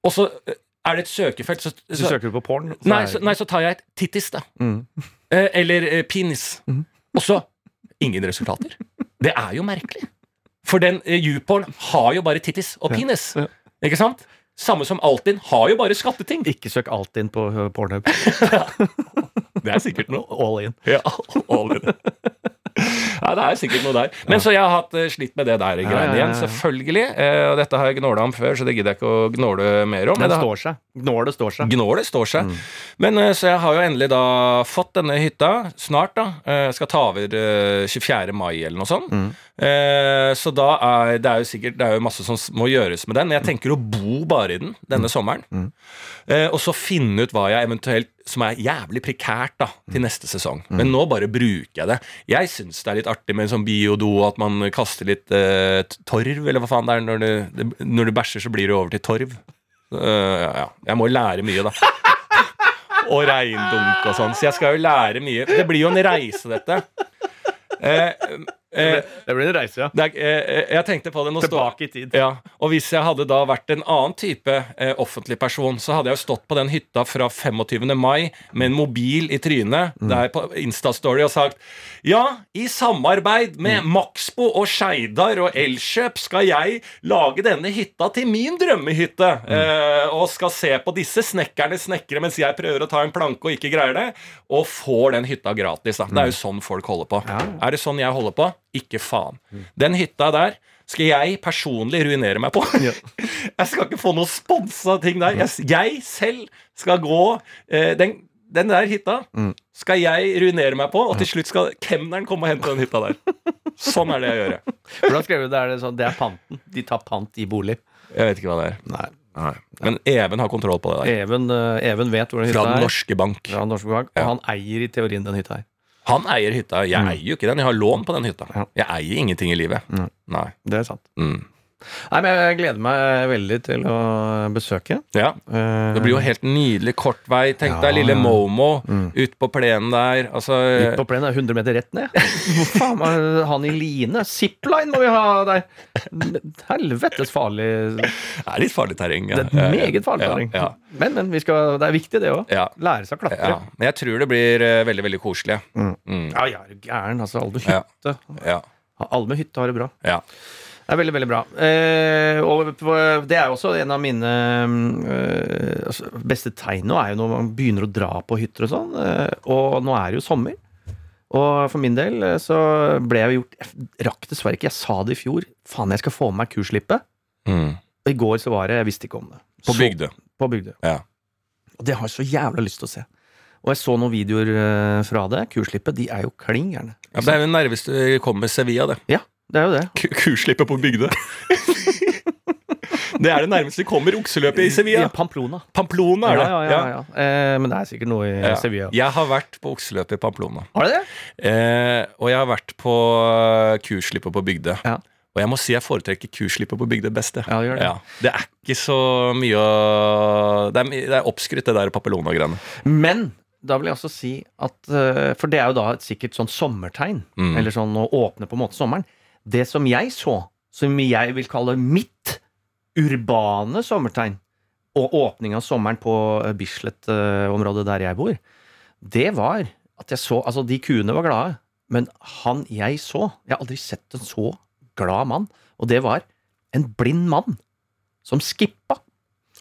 og så eh, er det et søkefelt så, Så så, søker du på porn. så nei, så, nei, så tar jeg et tittis, da. Mm. Eh, eller eh, penis. Og så ingen resultater. Det er jo merkelig. For den eh, YouPorn har jo bare tittis og penis. Ikke sant? Samme som Altinn har jo bare skatteting. Ikke søk Altinn på uh, Pornhub. Det er sikkert noe. All in. Ja, all in. Ja, det er sikkert noe der. Men så jeg har hatt eh, slitt med det der greiene igjen, selvfølgelig. Eh, og dette har jeg gnåla om før, så det gidder jeg ikke å gnåle mer om. Men det står seg. Gnålet står seg. Gnålet står seg. Men eh, Så jeg har jo endelig da fått denne hytta snart. da Eh, Skal ta over eh, 24. mai eller noe sånt. Eh, Så da er det er jo sikkert Det er jo masse som må gjøres med den. Men jeg tenker å bo bare i den denne sommeren. Eh, Og så finne ut hva jeg eventuelt som er jævlig prekært da til neste sesong. Men nå bare bruker jeg det. Jeg syns det er litt artig med en sånn biodo, at man kaster litt eh, torv, eller hva faen det er. Når du, det, når du bæsjer, så blir det over til torv. Uh, ja, ja. Jeg må lære mye, da. Og regndunk og sånn. Så jeg skal jo lære mye. Det blir jo en reise, dette. Eh, eh, Det blir en reise, ja. det er, eh, jeg tenkte på det nå Tilbake i tid. Ja, og hvis jeg hadde da vært en annen type eh, offentlig person, så hadde jeg jo stått på den hytta fra 25. mai med en mobil i trynet der på Instastory og sagt Ja, i samarbeid med Maxbo og Skeidar og Elkjøp skal jeg lage denne hytta til min drømmehytte. Eh, og skal se på disse snekkerne snekre mens jeg prøver å ta en planke og ikke greier det. Og får den hytta gratis. Da. Det er jo sånn folk holder på. Er det sånn jeg holder på? Ikke faen. Den hytta der skal jeg personlig ruinere meg på. jeg skal ikke få noe sponsa ting der. Jeg, selv skal gå eh, den, den der hytta skal jeg ruinere meg på, og til slutt skal kemneren komme og hente den hytta der. Sånn er det jeg gjør. Hvordan skrev du det? Er det sånn, det er panten. De tar pant i bolig. Jeg vet ikke hva det er. Nei. Nei. Men Even har kontroll på det der. Even, eh, Even vet hvor den hytta Fra Den er. norske bank. Fra den norske bank, Ja. Og han eier i teorien den hytta her. Han eier hytta. Jeg eier jo ikke den. Jeg har lån på den hytta. Ja. Jeg eier ingenting i livet. Nei. Det er sant. Mm. Nei, men Jeg gleder meg veldig til å besøke. Ja. Eh, Det blir jo helt nydelig kort vei. Tenk Ja, deg lille ja. Momo ut på plenen der. Altså Ut på plenen er 100 meter rett ned. Faen han i line? Zipline må vi ha der! Helvetes farlig. Det er litt farlig terreng. ja. Det er meget farlig. Ja, terreng. ja, Men, men vi skal, det er viktig, det òg. Ja. Lære seg å klatre. ja. Men jeg tror det blir eh, veldig, veldig koselig. Mm. Mm. Ja, jeg er gæren. Altså, alle med Ja. hytte. Ja. Alle med hytte har det bra. ja. Det er veldig, veldig bra. Eh, og det er jo også en av mine eh, altså, beste tegn nå, er jo når man begynner å dra på hytter og sånn. Eh, og nå er det jo sommer. Og for min del eh, så ble jeg gjort Jeg rakk dessverre ikke, jeg sa det i fjor. Faen, jeg skal få med meg kurslippet. Mm. Og i går så var det Jeg visste ikke om det. På Bygdø. På Bygdø. Ja. Og det har jeg så jævla lyst til å se. Og jeg så noen videoer eh, fra det. Kurslippet. De er jo kling gærne. Ja, det er jo det nærmeste vi kommer Sevilla, det. Ja, det er jo det. Ku- Kurslippet på Bygdø. det er det nærmeste vi kommer okseløpet i Sevilla. Ja, Pamplona. Pamplona er det. Ja, ja, ja, ja. Eh, men det er sikkert noe i Ja. Sevilla. Jeg har vært på okseløpet i Pamplona. Har du det? Eh, og jeg har vært på eh, kursslippet på Bygdø. Ja. Og jeg må si jeg foretrekker kuslippet på Bygdø best. jeg. Ja, det gjør det. det er ikke så mye å Det er, my- det er oppskrytt, det der Papillona-greiene. Men da vil jeg også si at eh, For det er jo da et sikkert sånn sommertegn. Mm. Eller sånn å åpne på en måte sommeren. Det som jeg så, som jeg vil kalle mitt urbane sommertegn, og åpning av sommeren på eh, Bislett-området der jeg bor, det var at jeg så Altså, de kuene var glade, men han jeg så Jeg har aldri sett en så glad mann. Og det var en blind mann som skippa.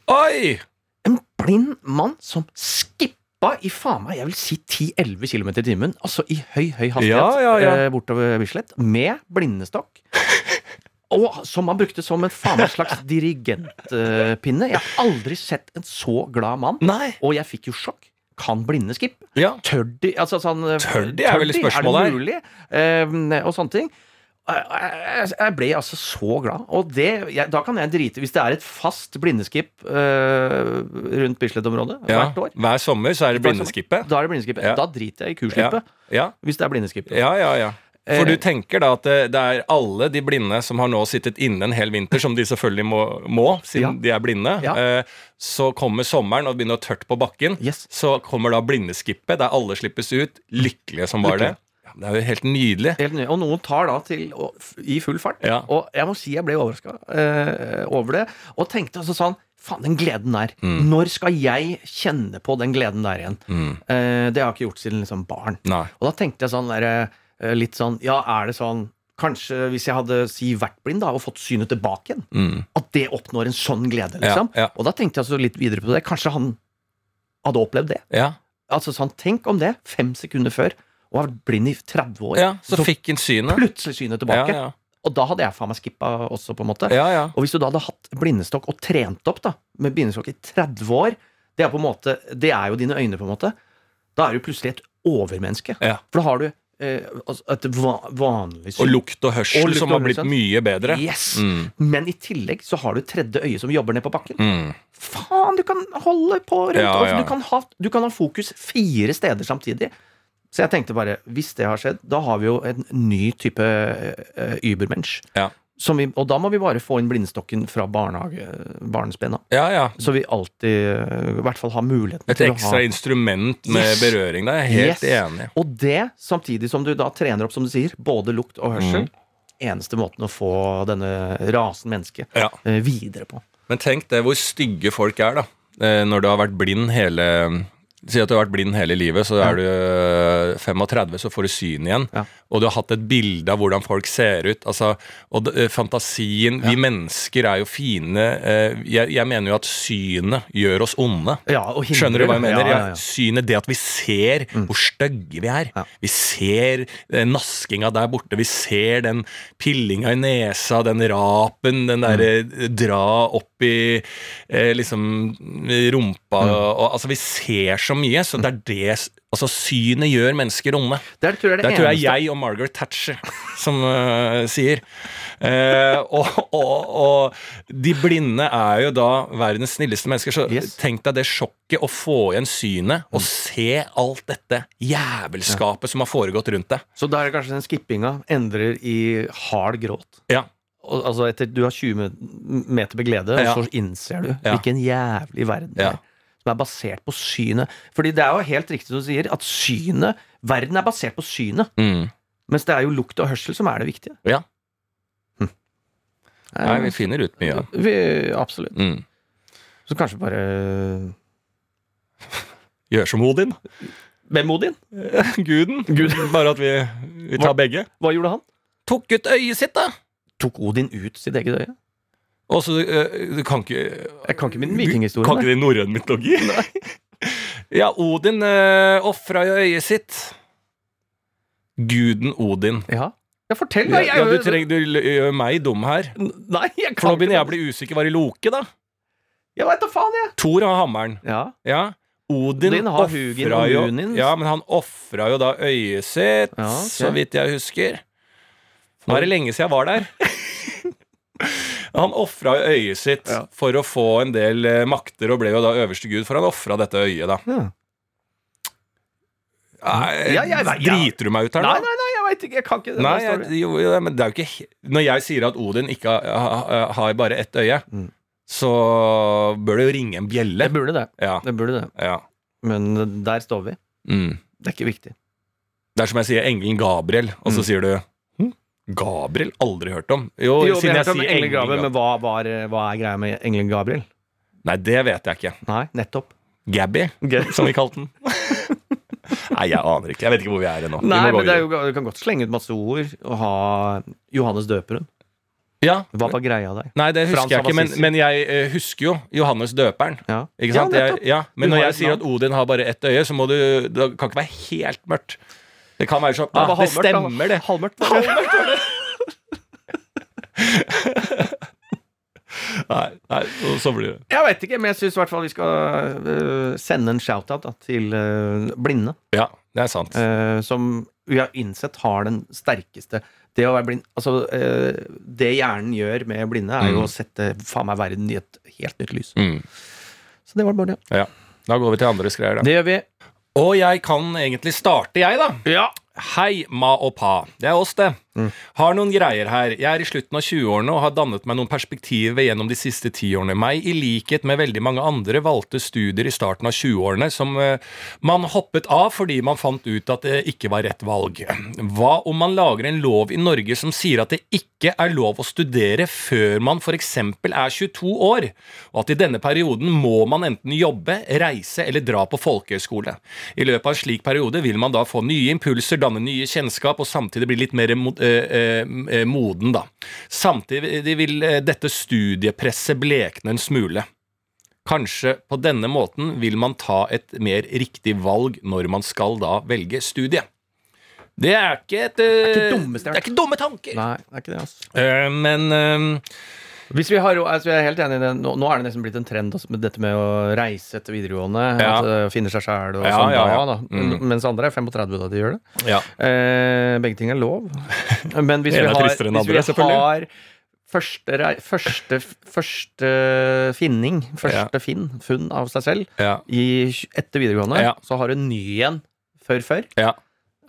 Oi! En blind mann som skippa i faen meg, jeg vil si 10-11 km i timen, altså i høy, høy hastighet Ja, ja, ja. eh, bortover Bislett, med blindestokk. Og som han brukte som en faen meg slags dirigentpinne. Jeg har aldri sett en så glad mann. Nei. Og jeg fikk jo sjokk. Kan blinde skippe? Ja. Tør de? Altså, sånn, Tør de er vel spørsmålet Er her. det mulig? Eh, og sånne ting. Jeg- ble altså så glad. Og det, jeg, da kan jeg drite Hvis det er et fast blindeskip eh, rundt Bislett-området Ja. hvert år, Hver sommer så er det blindeskipet. da er det blindeskipet. Ja. Da driter jeg i Ja. kurslippet. Ja. Hvis det er blindeskip. ja, ja, ja. For Eh. du tenker da at det, det er alle de blinde som har nå sittet inne en hel vinter, som de selvfølgelig må, må siden de er blinde. Ja. Eh, så kommer sommeren og begynner å tørt på bakken. Yes. Så kommer da blindeskipet, der alle slippes ut, lykkelige som bare det. Det er jo helt nydelig. Helt nydelig. Og noen tar da til å- i full fart. Ja. Og jeg må si jeg ble overraska eh, over det. Og tenkte altså sånn Faen, den gleden der. Mm. Når skal jeg kjenne på den gleden der igjen? Eh, det har jeg ikke gjort siden liksom barn. Nei. Og da tenkte jeg sånn der, eh, litt sånn Ja, er det sånn Kanskje hvis jeg hadde si vært blind da og fått synet tilbake igjen, Mm. at det oppnår en sånn glede, liksom. Ja, ja. Og da tenkte jeg så litt videre på det. Kanskje han hadde opplevd det. Ja. Altså sånn, Tenk om det, fem sekunder før, og har vært blind i 30 år. Ja, så fikk han synet. plutselig synet tilbake. ja. Og da hadde jeg faen meg skippa også, på en måte. ja, ja. Og hvis du da hadde hatt blindestokk og trent opp da med blindestokk i 30 år, det er måte Det er jo dine øyne, på en måte. Da er du plutselig et overmenneske. Ja. For da har du eh, altså et vanlig syn. Og lukt og hørsel Og lukt som har blitt mye bedre. Yes! Mm. Men i tillegg så har du tredje øye som jobber ned på bakken. Mm. Faen, du kan holde på rundt Ja, ja. Du, kan ha, du kan ha fokus fire steder samtidig. Så jeg tenkte bare, hvis det har skjedd, da har vi jo en ny type uh, übermensch. Ja. Som vi, og da må vi bare få inn blindestokken fra barnesben. da. ja, ja. Så vi alltid eh, i hvert fall har muligheten Et til å ha Et ekstra instrument med Yes. berøring. Er jeg helt Yes. enig. Og det samtidig som du da trener opp, som du sier, både lukt og hørsel. Eneste måten å få denne rasen menneske Ja. eh, videre på. Men tenk det hvor stygge folk er, da. Eh, Når du har vært blind hele Si at du har vært blind hele livet, så er du eh, 35, så får du syn igjen. Ja. Og du har hatt et bilde av hvordan folk ser ut. Altså, og eh, fantasien Vi mennesker er jo fine. eh, Jeg, jeg mener jo at synet gjør oss onde. Ja, og Skjønner du hva jeg mener? Ja, ja, ja. Ja, synet, det at vi ser hvor stygge vi er. Ja. Vi ser eh, naskinga der borte, vi ser den pillinga i nesa, den rapen, den derre dra opp i eh, liksom rumpa og, Altså, vi ser så mye, så det er det Altså, synet gjør mennesker onde. Det tror jeg, det Det tror jeg jeg og Margaret Thatcher som uh, sier. Uh, og, og, og de blinde er jo da verdens snilleste mennesker, så Yes. tenk deg det sjokket å få igjen synet og se alt dette jævelskapet som har foregått rundt deg. Så da er det kanskje den skippinga endrer i hard gråt. Ja. Og, altså etter Du har 20 meter med glede, Ja. og så innser du Ja. hvilken jævlig verden det Ja. er. Som er basert på synet. Fordi det er jo helt riktig som du sier, at synet Verden er basert på synet. Mm. Mens det er jo lukt og hørsel som er det viktige. Ja. Hm. Nei, vi finner ut mye. vi, absolutt. Mm. Så kanskje bare Gjør som Odin. Hvem Odin? Guden. Bare at vi, vi tar begge. Hva gjorde han? Tok ut øyet sitt, da! Tok Odin ut sitt eget øye? Og så øh, Du kan ikke Jeg kan ikke min Kan ikke i norrøn mytologi? ja, Odin uh, ofra jo øyet sitt. Guden Odin. Ja. ja, fortell, da! Ja, du, du gjør meg dum her. Nei, jeg kan For nå begynner jeg å bli usikker. Var det Loke, da? Jeg veit da faen, jeg! Thor har hammeren. Ja. Ja. Odin Odin har Hugin jo Ja, men han ofra jo da øyet sitt, Ja, okay. så vidt jeg husker. Nå er det lenge siden jeg var der. Han ofra øyet sitt Ja. for å få en del eh, makter, og ble jo da øverste gud, for han ofra dette øyet, da. Ja. Nei, Ja, jeg vet- Driter du meg ut her Nei, nå? nei, nei, jeg veit ikke. Jeg kan ikke Nei, det? jeg, jo, jo, men det er jo ikke Når jeg sier at Odin ikke har, har, bare ett øye, Mm. så bør det jo ringe en bjelle. Det burde det. Ja, Det burde det. ja. Men der står vi. Mm. Det er ikke viktig. Det er som jeg sier engelen Gabriel, og så Mm. sier du «Hm? Gabriel? Aldri hørt om. Jo, Jo, siden jeg, jeg sier engelen Gabriel, men hva, var, hva er greia med engelen Gabriel? Nei, det vet jeg ikke. Nei, nettopp. Gabby, som vi kalte den. Nei, jeg aner ikke. Jeg vet ikke hvor vi er ennå. Nei, men det jo, du kan godt slenge ut masse ord og ha Johannes døperen. ja. Hva var greia der? Nei, det Frans husker jeg ikke, men, men jeg eh, husker jo Johannes døperen. Ja, Ikke sant? Ja, jeg, ja, men når jeg sier at Odin har bare ett øye, så må du Det kan ikke være helt mørkt. Det kan være sånn Det ah, Det stemmer, det. Halvmørkt var det. Nei, nei, så blir det Jeg vet ikke, men jeg syns i hvert fall vi skal øh, sende en shout-out til øh, blinde. Ja, det er sant. øh, som vi har innsett har den sterkeste Det å være blind Altså, det hjernen gjør med blinde, er jo Mm. å sette faen meg verden i et helt nytt lys. Mm. Så det var bare det. Ja. Da går vi til andres greier, da. Det gjør vi. Og jeg kan egentlig starte, jeg, da. Ja. Hei, ma og pa. Det er oss, det. Mm. Har noen greier her. Jeg er i slutten av 20-årene og har dannet meg noen perspektiver gjennom de siste tiårene. Meg, i likhet med veldig mange andre, valgte studier i starten av 20-årene som uh, man hoppet av fordi man fant ut at det ikke var rett valg. Hva om man lager en lov i Norge som sier at det ikke er lov å studere før man f.eks. er 22 år, og at i denne perioden må man enten jobbe, reise eller dra på folkehøyskole. I løpet av en slik periode vil man da få nye impulser, danne nye kjennskap og samtidig bli litt mer mo- eh, eh, moden, da. Samtidig vil eh, dette studiepresset blekne en smule. Kanskje på denne måten vil man ta et mer riktig valg når man skal da velge studie. Det er ikke et eh, ikke dummeste Det er ikke dumme tanker. Nei, det er ikke det, altså. Eh, men eh, Hvis vi har, altså jeg er helt enig i det. Nå, nå er det nesten blitt en trend også, med dette med å reise etter videregående. Ja. At, uh, finne seg sjæl og Ja, sånn. ja, ja. da, da. Mens andre er 35 da de gjør det. ja. Eh, begge ting er lov. Men hvis vi har, hvis vi har første, første, første finning, første finn, funn av seg selv, Ja. i, etter videregående, Ja. så har du en ny en før før. Ja.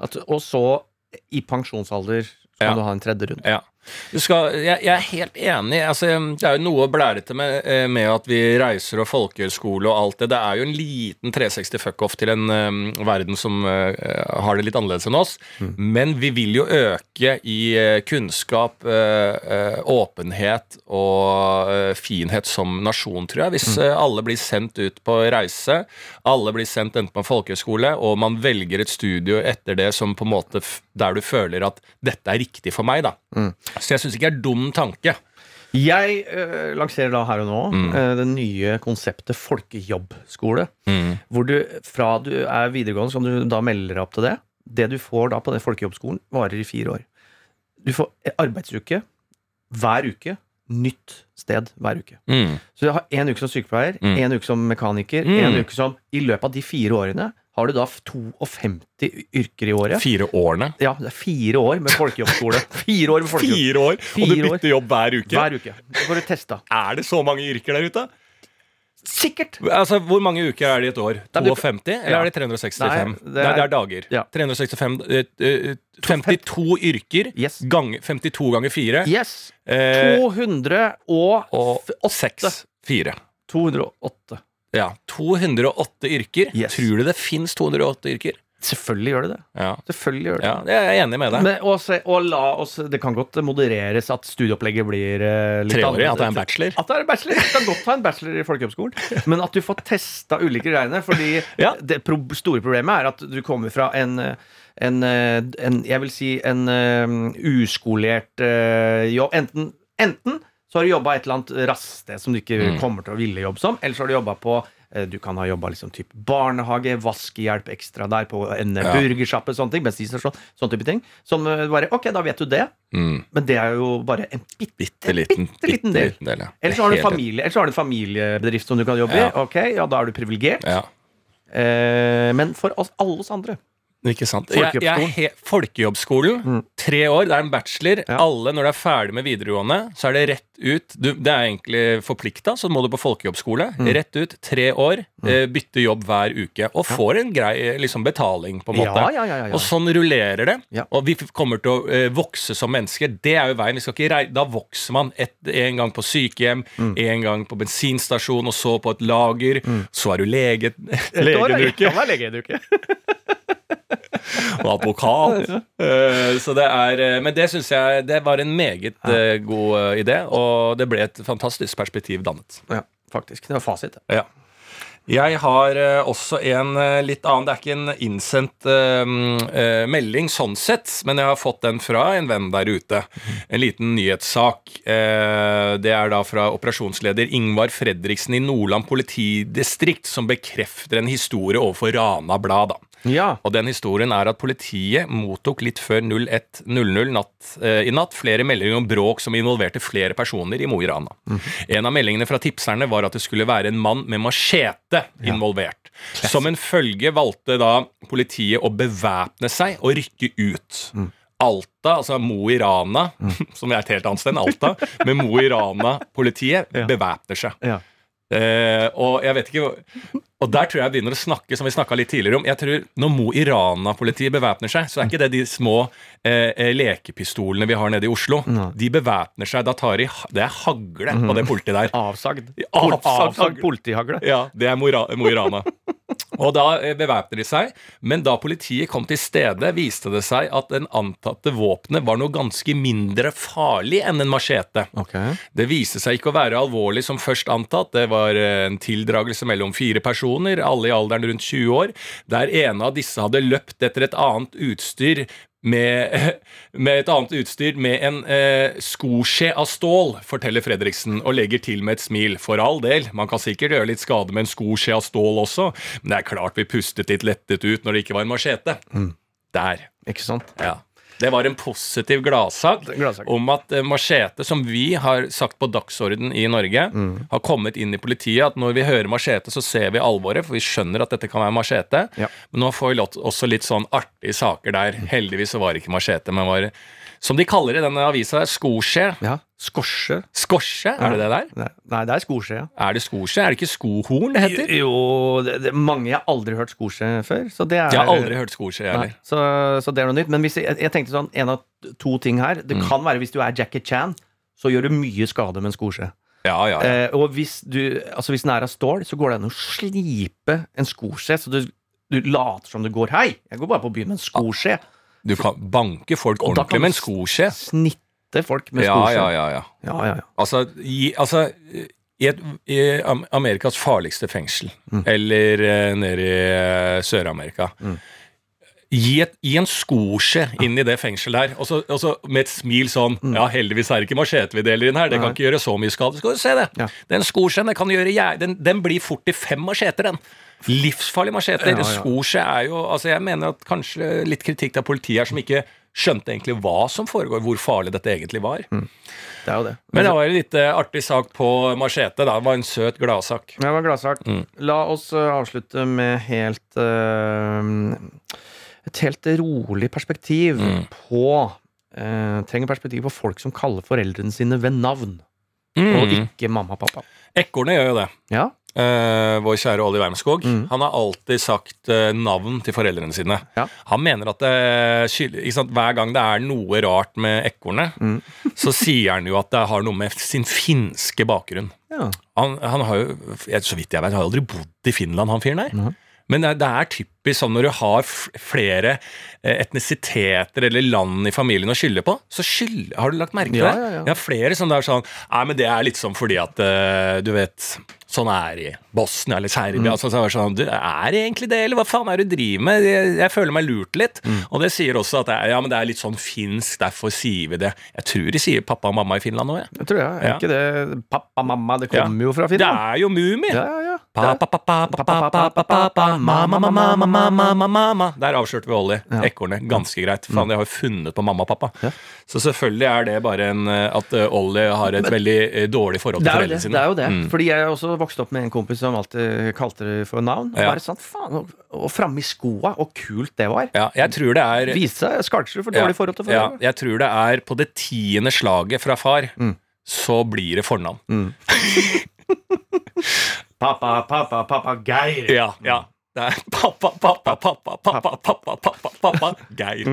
At, og så, i pensjonsalder, så kan Ja. du ha en tredje runde. Skal, jeg, jeg er helt enig. Altså, det er jo noe blærete med, eh, med at vi reiser og folkehøyskole og alt det. Det er jo en liten 360 fuck-off til en um, verden som uh, har det litt annerledes enn oss. Men vi vil jo øke i uh, kunnskap, uh, åpenhet og finhet som nasjon, tror jeg. Hvis eh, alle blir sendt ut på reise, alle blir sendt enten på en folkehøyskole, og man velger et studio etter det som på en måte der du føler at dette er riktig for meg, da. Så jeg syns ikke det er dum tanke. Jeg øh, lanserer da her og nå eh, det nye konseptet folkejobbskole. Hvor du fra du er videregående, så kan du da melde deg opp til det. Det du får da på den folkejobbskolen, varer i fire år. Du får arbeidsuke hver uke. Nytt sted hver uke. Mm. Så du har én uke som sykepleier, Mm. én uke som mekaniker, Mm. en uke som I løpet av de fire årene har du da 52 yrker i året. Fire årene. Ja, det er fire år med folkejobbskole. Fire år med folkejobb. Fire år, og du år. bytter jobb hver uke. Hver uke. Så får du testa. Er det så mange yrker der ute? Sikkert! Altså, Hvor mange uker er det i et år? Nei, du- 52? Eller Ja. er det 365? Nei, Nei, det det, er- er, dager. Ja. 365 uh, eh, 52 yrker Yes. gang, 52 ganger 4. Yes. Eh, 200 og, og f- åtte. 6. 4. 208. Ja. 208 yrker. Yes. Tror du det fins 208 yrker? Selvfølgelig gjør det det. Ja. Selvfølgelig gjør det ja, det er jeg enig med deg. Men, og, se, og la oss Det kan godt modereres at studieopplegget blir uh, litt Treårig, at det er en bachelor. At det er en bachelor. Du kan godt ha en bachelor i folkehøgskolen, men at du får testa ulike greiene. Fordi Ja. det pro store problemet er at du kommer fra en en, en Jeg vil si en um, uskolert uh, jobb. Enten, enten så har du jobba et eller annet raststed som du ikke Mm. kommer til å ville jobbe som, eller så har du jobba på eh, du kan ha jobba liksom typ barnehage, vaskehjelp ekstra der på en Ja. burgersjappe, sånne ting. Bensinstasjon, sånn type ting. Som eh, bare Ok, da vet du det, Mm. men det er jo bare en bitte, Bitte liten, bitte liten del. bitte del. ja. Eller så har du familie, har du en familiebedrift som du kan jobbe Ja. i. Ok, ja, da er du privilegert. Ja. Eh, men for oss, alle oss andre Ikke sant? Jeg, jeg he Folkejobbskolen. Tre år, det er en bachelor. Ja. Alle, når du er ferdig med videregående, så er det rett ut. Du, det er egentlig forplikta, så må du på folkejobbskole. Rett ut, tre år, eh, bytte jobb hver uke. Og får en grei eh, liksom, betaling, på en måte. Ja, ja, ja, ja, ja. Og sånn rullerer det. Og vi kommer til å eh, vokse som mennesker. Det er jo veien. Vi skal ikke rei da vokser man et, en gang på sykehjem, Mm. en gang på bensinstasjon, og så på et lager. Så er du lege, lege en uke Kan være lege en uke. Og advokat. Eh, så det er eh, Men det syns jeg det var en meget eh, god idé, og det ble et fantastisk perspektiv dannet. Ja, faktisk. Det var fasit. Ja. Jeg har også en litt annen Det er ikke en innsendt uh, uh, melding sånn sett, men jeg har fått den fra en venn der ute. En liten nyhetssak. Uh, det er da fra operasjonsleder Ingvar Fredriksen i Nordland politidistrikt som bekrefter en historie overfor Rana Blad. Ja. Og den historien er at politiet mottok litt før 01.00 natt, eh, i natt flere meldinger om bråk som involverte flere personer i Mo i Rana. En av meldingene fra tipserne var at det skulle være en mann med machete involvert. Som en følge valgte da politiet å bevæpne seg og rykke ut. Alta, altså Mo i Rana, som er et helt annet sted enn Alta, men Mo i Rana-politiet Ja. bevæpner seg. ja. Eh, og jeg vet ikke Og der tror jeg begynner å snakke som vi litt tidligere om. Jeg tror Når Mo i Rana-politiet bevæpner seg, så er ikke det de små eh, eh, lekepistolene vi har nede i Oslo. De bevæpner seg. Da tar de Det er hagle på det politiet der. Avsagd. Av- Avsagd avsagd. politihagle. Ja, det er Mo i Rana. Og da eh, bevæpner de seg, men da politiet kom til stedet, viste det seg at den antatte våpenet var noe ganske mindre farlig enn en machete. Okay. Det viste seg ikke å være alvorlig som først antatt. Det var eh, en tildragelse mellom fire personer, alle i alderen rundt 20 år, der en av disse hadde løpt etter et annet utstyr med, med et annet utstyr med en eh, skoskje av stål, forteller Fredriksen, og legger til med et smil. For all del, man kan sikkert gjøre litt skade med en skoskje av stål også, men det er klart vi pustet litt lettet ut når det ikke var en machete. Der. Ikke sant? Ja. Det var en positiv gladsak om at eh, machete, som vi har sagt på dagsorden i Norge, Mm. har kommet inn i politiet. At når vi hører machete, så ser vi alvoret, for vi skjønner at dette kan være machete. Ja. Men nå får vi også litt sånn artige saker der. Heldigvis så var det ikke machete, men var som de kaller det i denne avisa, skoskje. Ja. Skorse. Skorse, er det det der? Nei, Nei, det er skoskje, ja. Er det skoskje? Er det ikke skohorn det heter? Jo, det, det, mange jeg har aldri hørt skosje før. Så det er, Jeg har aldri hørt skoskje, jeg heller. så, så det er noe nytt. Men hvis jeg, jeg tenkte sånn, en av to ting her. Det Mm. kan være hvis du er Jackie Chan, så gjør du mye skade med en skoskje. Ja, ja, ja. Eh, og hvis, du, altså hvis den er av stål, så går det an å slipe en skoskje. Så du, du later som du går Hei, jeg går bare på byen med en skoskje. Du kan banke folk ordentlig med en skoskje. Snitte folk med Ja, skoskje. ja, ja, ja. ja, ja, ja. Altså, i, altså i, et, I Amerikas farligste fengsel, Mm. eller uh, nede i uh, Sør-Amerika gi, et, gi en skoskje inn i det fengselet der, og så, og så med et smil sånn Mm. Ja, heldigvis er det ikke machete vi deler inn her, det kan ikke gjøre så mye skade. Skal du se det. Ja. Den skoskjeen den den, den blir fort til fem macheter, den. Livsfarlig macheter. Ja, ja. Er jo Altså, jeg mener at kanskje litt kritikk av politiet her som ikke skjønte egentlig hva som foregår, hvor farlig dette egentlig var. Det er jo det. Men det var en litt eh, artig sak på machete. da. Det var en søt gladsak. Det var gladsak. Mm. La oss eh, avslutte med helt eh, Et helt rolig perspektiv Mm. på eh, Trenger perspektiv på folk som kaller foreldrene sine ved navn, og Mm. ikke mamma og pappa. Ekornet gjør jo det. Ja, Eh, vår kjære Olli Wermskog. Mm. Han har alltid sagt uh, navn til foreldrene sine. Ja. Han mener at ikke sant, hver gang det er noe rart med ekornet, Mm. så sier han jo at det har noe med sin finske bakgrunn. ja. Han, han har jo, så vidt jeg vet, har aldri bodd i Finland, han fyren der. Nei. Men det er, typisk sånn når du har flere eh, etnisiteter eller land i familien å skylde på, så skylder har du lagt merke til det? ja, ja. ja. Jeg har flere som det er sånn Nei, men det er litt sånn fordi at eh, du vet Sånn er det i Bosnia eller Serbia. Mm. Så er det sånn, du, er det egentlig det, eller hva faen er det du driver med? Jeg, jeg føler meg lurt litt. Mm. Og det sier også at det er, ja, men det er litt sånn finsk, derfor sier vi det. Jeg tror de sier pappa og mamma i Finland òg, jeg. Det tror jeg. Er Ja. ikke det pappa, og mamma? Det kommer jo fra Finland. Det er jo Mumi! Ja, ja, ja. Der avslørte vi Ollie. Ja. Ekornet. Ganske greit. Faen, de har jo funnet på mamma og pappa. Ja. Så selvfølgelig er det bare en eh, at eh, Ollie har et veldig eh, dårlig forhold til foreldrene sine. det er jo det. Mm. Fordi jeg også vokste opp med en kompis som alltid kalte det for navn. Og bare sånn, faen, og, og framme i skoa, og kult det var. Ja, jeg tror det er Vise seg for ja, dårlig forhold til ja, foreldre. jeg tror det er på det tiende slaget fra far, Mm. så blir det fornavn. Pappa, pappa, pappa, Geir. Ja, ja. Det er pappa, pappa, pappa, pappa, pappa, pappa, pappa, Geir.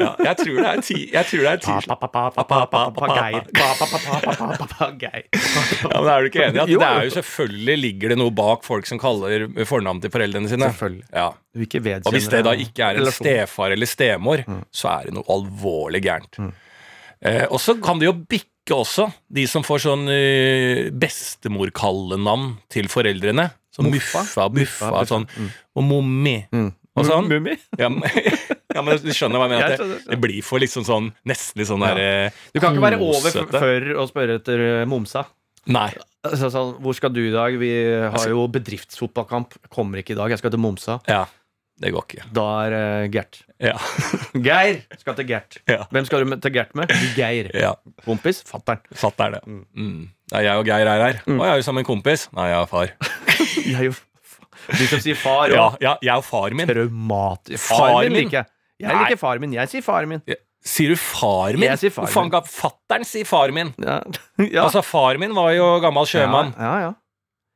Ja, jeg tror det er ti Jeg tror det er ti Pappa, pappa, pappa, pappa, Geir. Pappa, Geir. Ja, men Er du ikke enig i at det er jo selvfølgelig ligger det noe bak folk som kaller fornavn til foreldrene sine? Selvfølgelig. Ja. Og hvis det da ikke er en stefar eller stemor, så er det noe alvorlig gærent. Eh, og så kan det jo bikke også, de som får sånn eh, bestemorkallenavn til foreldrene. Som Muffa. Muffa, Muffa, Muffa, sånn. Og Mommi. Og sånn. Mummi? Ja, men, ja, men du skjønner hva jeg mener? Jeg det, skjønner. det blir for liksom sånn Nesten litt sånn Ja. der eh, Du kan ikke være over før å spørre etter eh, momsa. Nei. Altså, sånn, hvor skal du i dag? Vi har jo bedriftsfotballkamp. Kommer ikke i dag. Jeg skal til Momsa. Ja. Det går ikke. Da er uh, Gert. Ja. Geir skal til Gert. Ja. Hvem skal du med- til Gert med? Geir. ja. Kompis? Fatter'n. Fatter'n, ja. Mm. Nei, jeg og Geir er her. Og jeg er jo sammen med en kompis. Nei, jeg er far. Jeg er jo du som sier far, Ja, ja, jeg og far min. traumatisk. Far Far min liker jeg. Jeg Nei. liker far min. Jeg sier far min. Sier du far min? Jeg sier far min. fattern sier far min? Ja. ja. Altså, far min var jo gammel sjømann. Ja, ja, ja.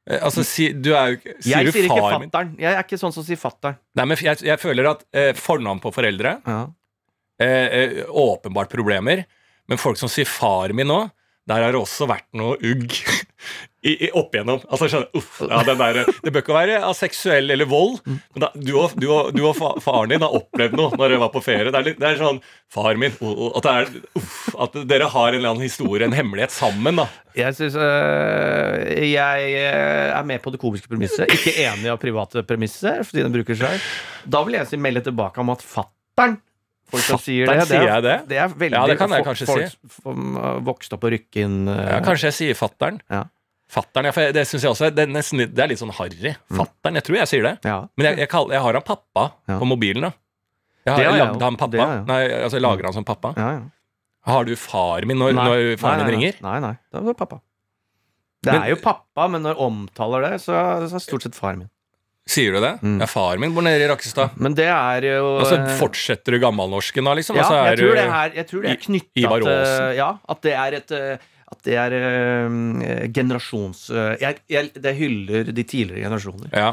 Eh, Altså, si, du er jo Sier Jeg du sier ikke far min? fatter'n. Jeg er ikke sånn som sier fatter'n. Nei, men jeg, jeg føler at eh, fornavn på foreldre Ja. eh, eh, Åpenbart problemer. Men folk som sier far min nå, der har det også vært noe ugg i, i, opp igjennom. Altså, skjønner, uff, ja, der, det bør ikke være av seksuell eller vold, men da, du, og, du, og, du og faren din har opplevd noe når dere var på ferie. Det er, litt, det er sånn Far min at, er, uff, at dere har en eller annen historie, en hemmelighet sammen. da Jeg syns Jeg eh, er med på det komiske premisset. Ikke enig av private premisser, fordi den bruker seg. Da vil jeg si melde tilbake om at fatter'n Folk som sier det. Sier jeg det? Det er veldig Ja, det kan jeg folk- kanskje folk si. Folk vokst opp på Rykken. Uh, Ja, kanskje jeg sier fattern. Ja. Fattern, ja, det synes jeg også er, det, er nesten, det er litt sånn harry. Fattern, jeg tror jeg sier det. Ja. Men jeg, jeg, kaller, jeg har han pappa på mobilen. da Jeg har Det jeg lagd han pappa. Det jeg. Nei, altså lager han som pappa. Ja, ja. Har du far min når, når faren din ringer? Nei, nei. Det er pappa. Det er jo pappa, men når omtaler det, så, så er det stort sett faren min. Sier du det? Mm. Ja, far min bor nede i Rakkestad. Men det er jo Og så eh, fortsetter du gammelnorsken da, liksom? Ja, jeg tror det er, jeg tror det er knytta Ivar Aasen. Ja, at det er et eh, At det er øh, generasjons... Øh, jeg, jeg, det hyller de tidligere generasjoner. Ja.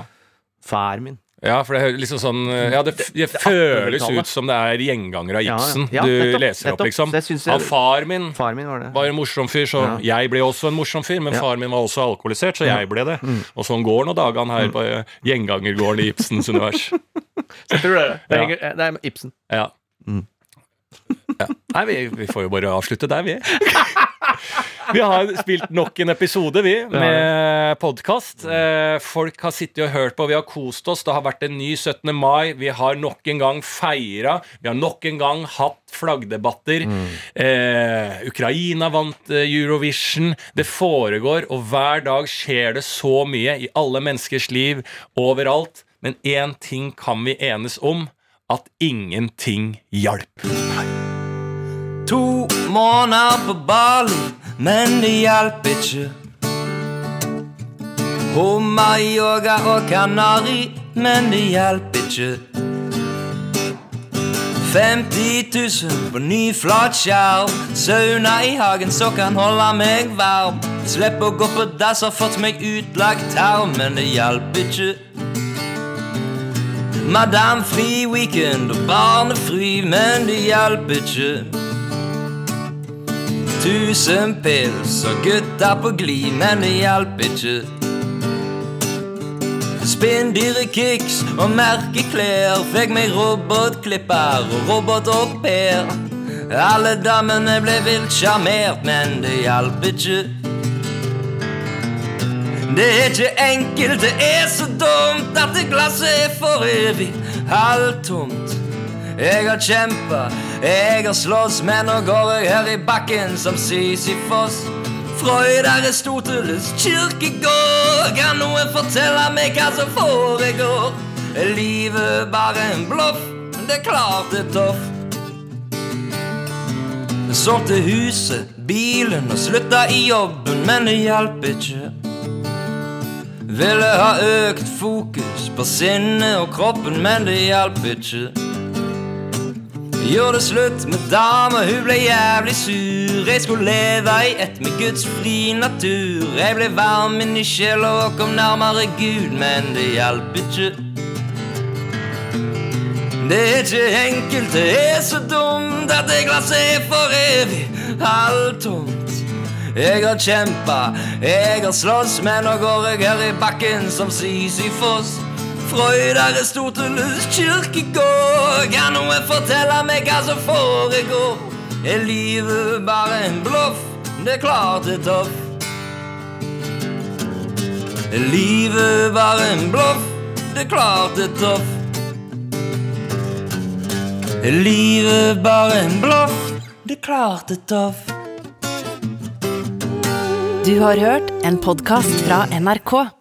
Far min. Ja, for det liksom sånn Ja, det, det føles ut som det er gjenganger av Ja, ja. Ibsen Ja, du nettopp, leser opp, liksom. Jeg- Han far min Far min var det. var en morsom fyr, så jeg ble også en morsom fyr. Men Ja. far min var også alkoholisert, så jeg ble det. Og sånn går nå dagene her på eh, gjengangergården i Ibsens univers. Så tror det. er det. Det er, egentlig- det er Ibsen. Ja. Mm. Ja. Nei, vi, vi får jo bare avslutte der, vi. Vi har spilt nok en episode, vi, med podkast. Eh, folk har sittet og hørt på, vi har kost oss. Det har vært en ny 17. mai. Vi har nok en gang feira. Vi har nok en gang hatt flaggdebatter. Eh, Ukraina vant eh, Eurovision. Det foregår, og hver dag skjer det så mye i alle menneskers liv, overalt. Men én ting kan vi enes om. At ingenting hjalp. To måneder på Bali, men det hjalp ikke. Hummer, yoga og kanari, men det hjalp ikke. 50 000 på ny flatskjerm. Sauna i hagen så kan holde meg varm. Slipp å gå på dass, har fått meg utlagt tarm, men det hjalp ikke. Madame fri weekend og barnefri, men det hjalp ikke. Tusen pils og gutta på glid, men det hjalp ikke. Spinndyrekicks og merkeklær fikk meg robotklipper og robotopper. Alle damene ble vilt sjarmert, men det hjalp ikke. Det er ikke enkelt, det er så dumt at det glasset er for evig halvtomt. Jeg har kjempa, jeg har slåss, men nå går jeg her i bakken som Sisyfos. Freud, Aristoteles, Kirkegård. Kan noen fortelle meg hva som foregår? Er livet bare en bløff? Det er klart det er toff. Jeg solgte huset, bilen og slutta i jobben, men det hjalp ikke. Ville ha økt fokus på sinnet og kroppen, men det hjalp ikke. Gjorde slutt med dama, hun ble jævlig sur. Jeg skulle leve i ett med Guds fri natur. Jeg ble varm inni sjela og kom nærmere Gud, men det hjalp ikke. Det er ikke enkelt, det er så dumt at det glasset er for evig halvtomt. Jeg har kjempa, jeg har slåss, men nå går jeg her i bakken som Sisyfos. Freud, Aristoteles, Kirkegård. Kan noen fortelle meg hva som foregår? Er livet bare en bløff? Det er klart det er tøff. Er livet bare en bløff? Det er klart det er tøff. Er livet bare en bløff? Det er klart det er tøff. Du har hørt en podkast fra NRK.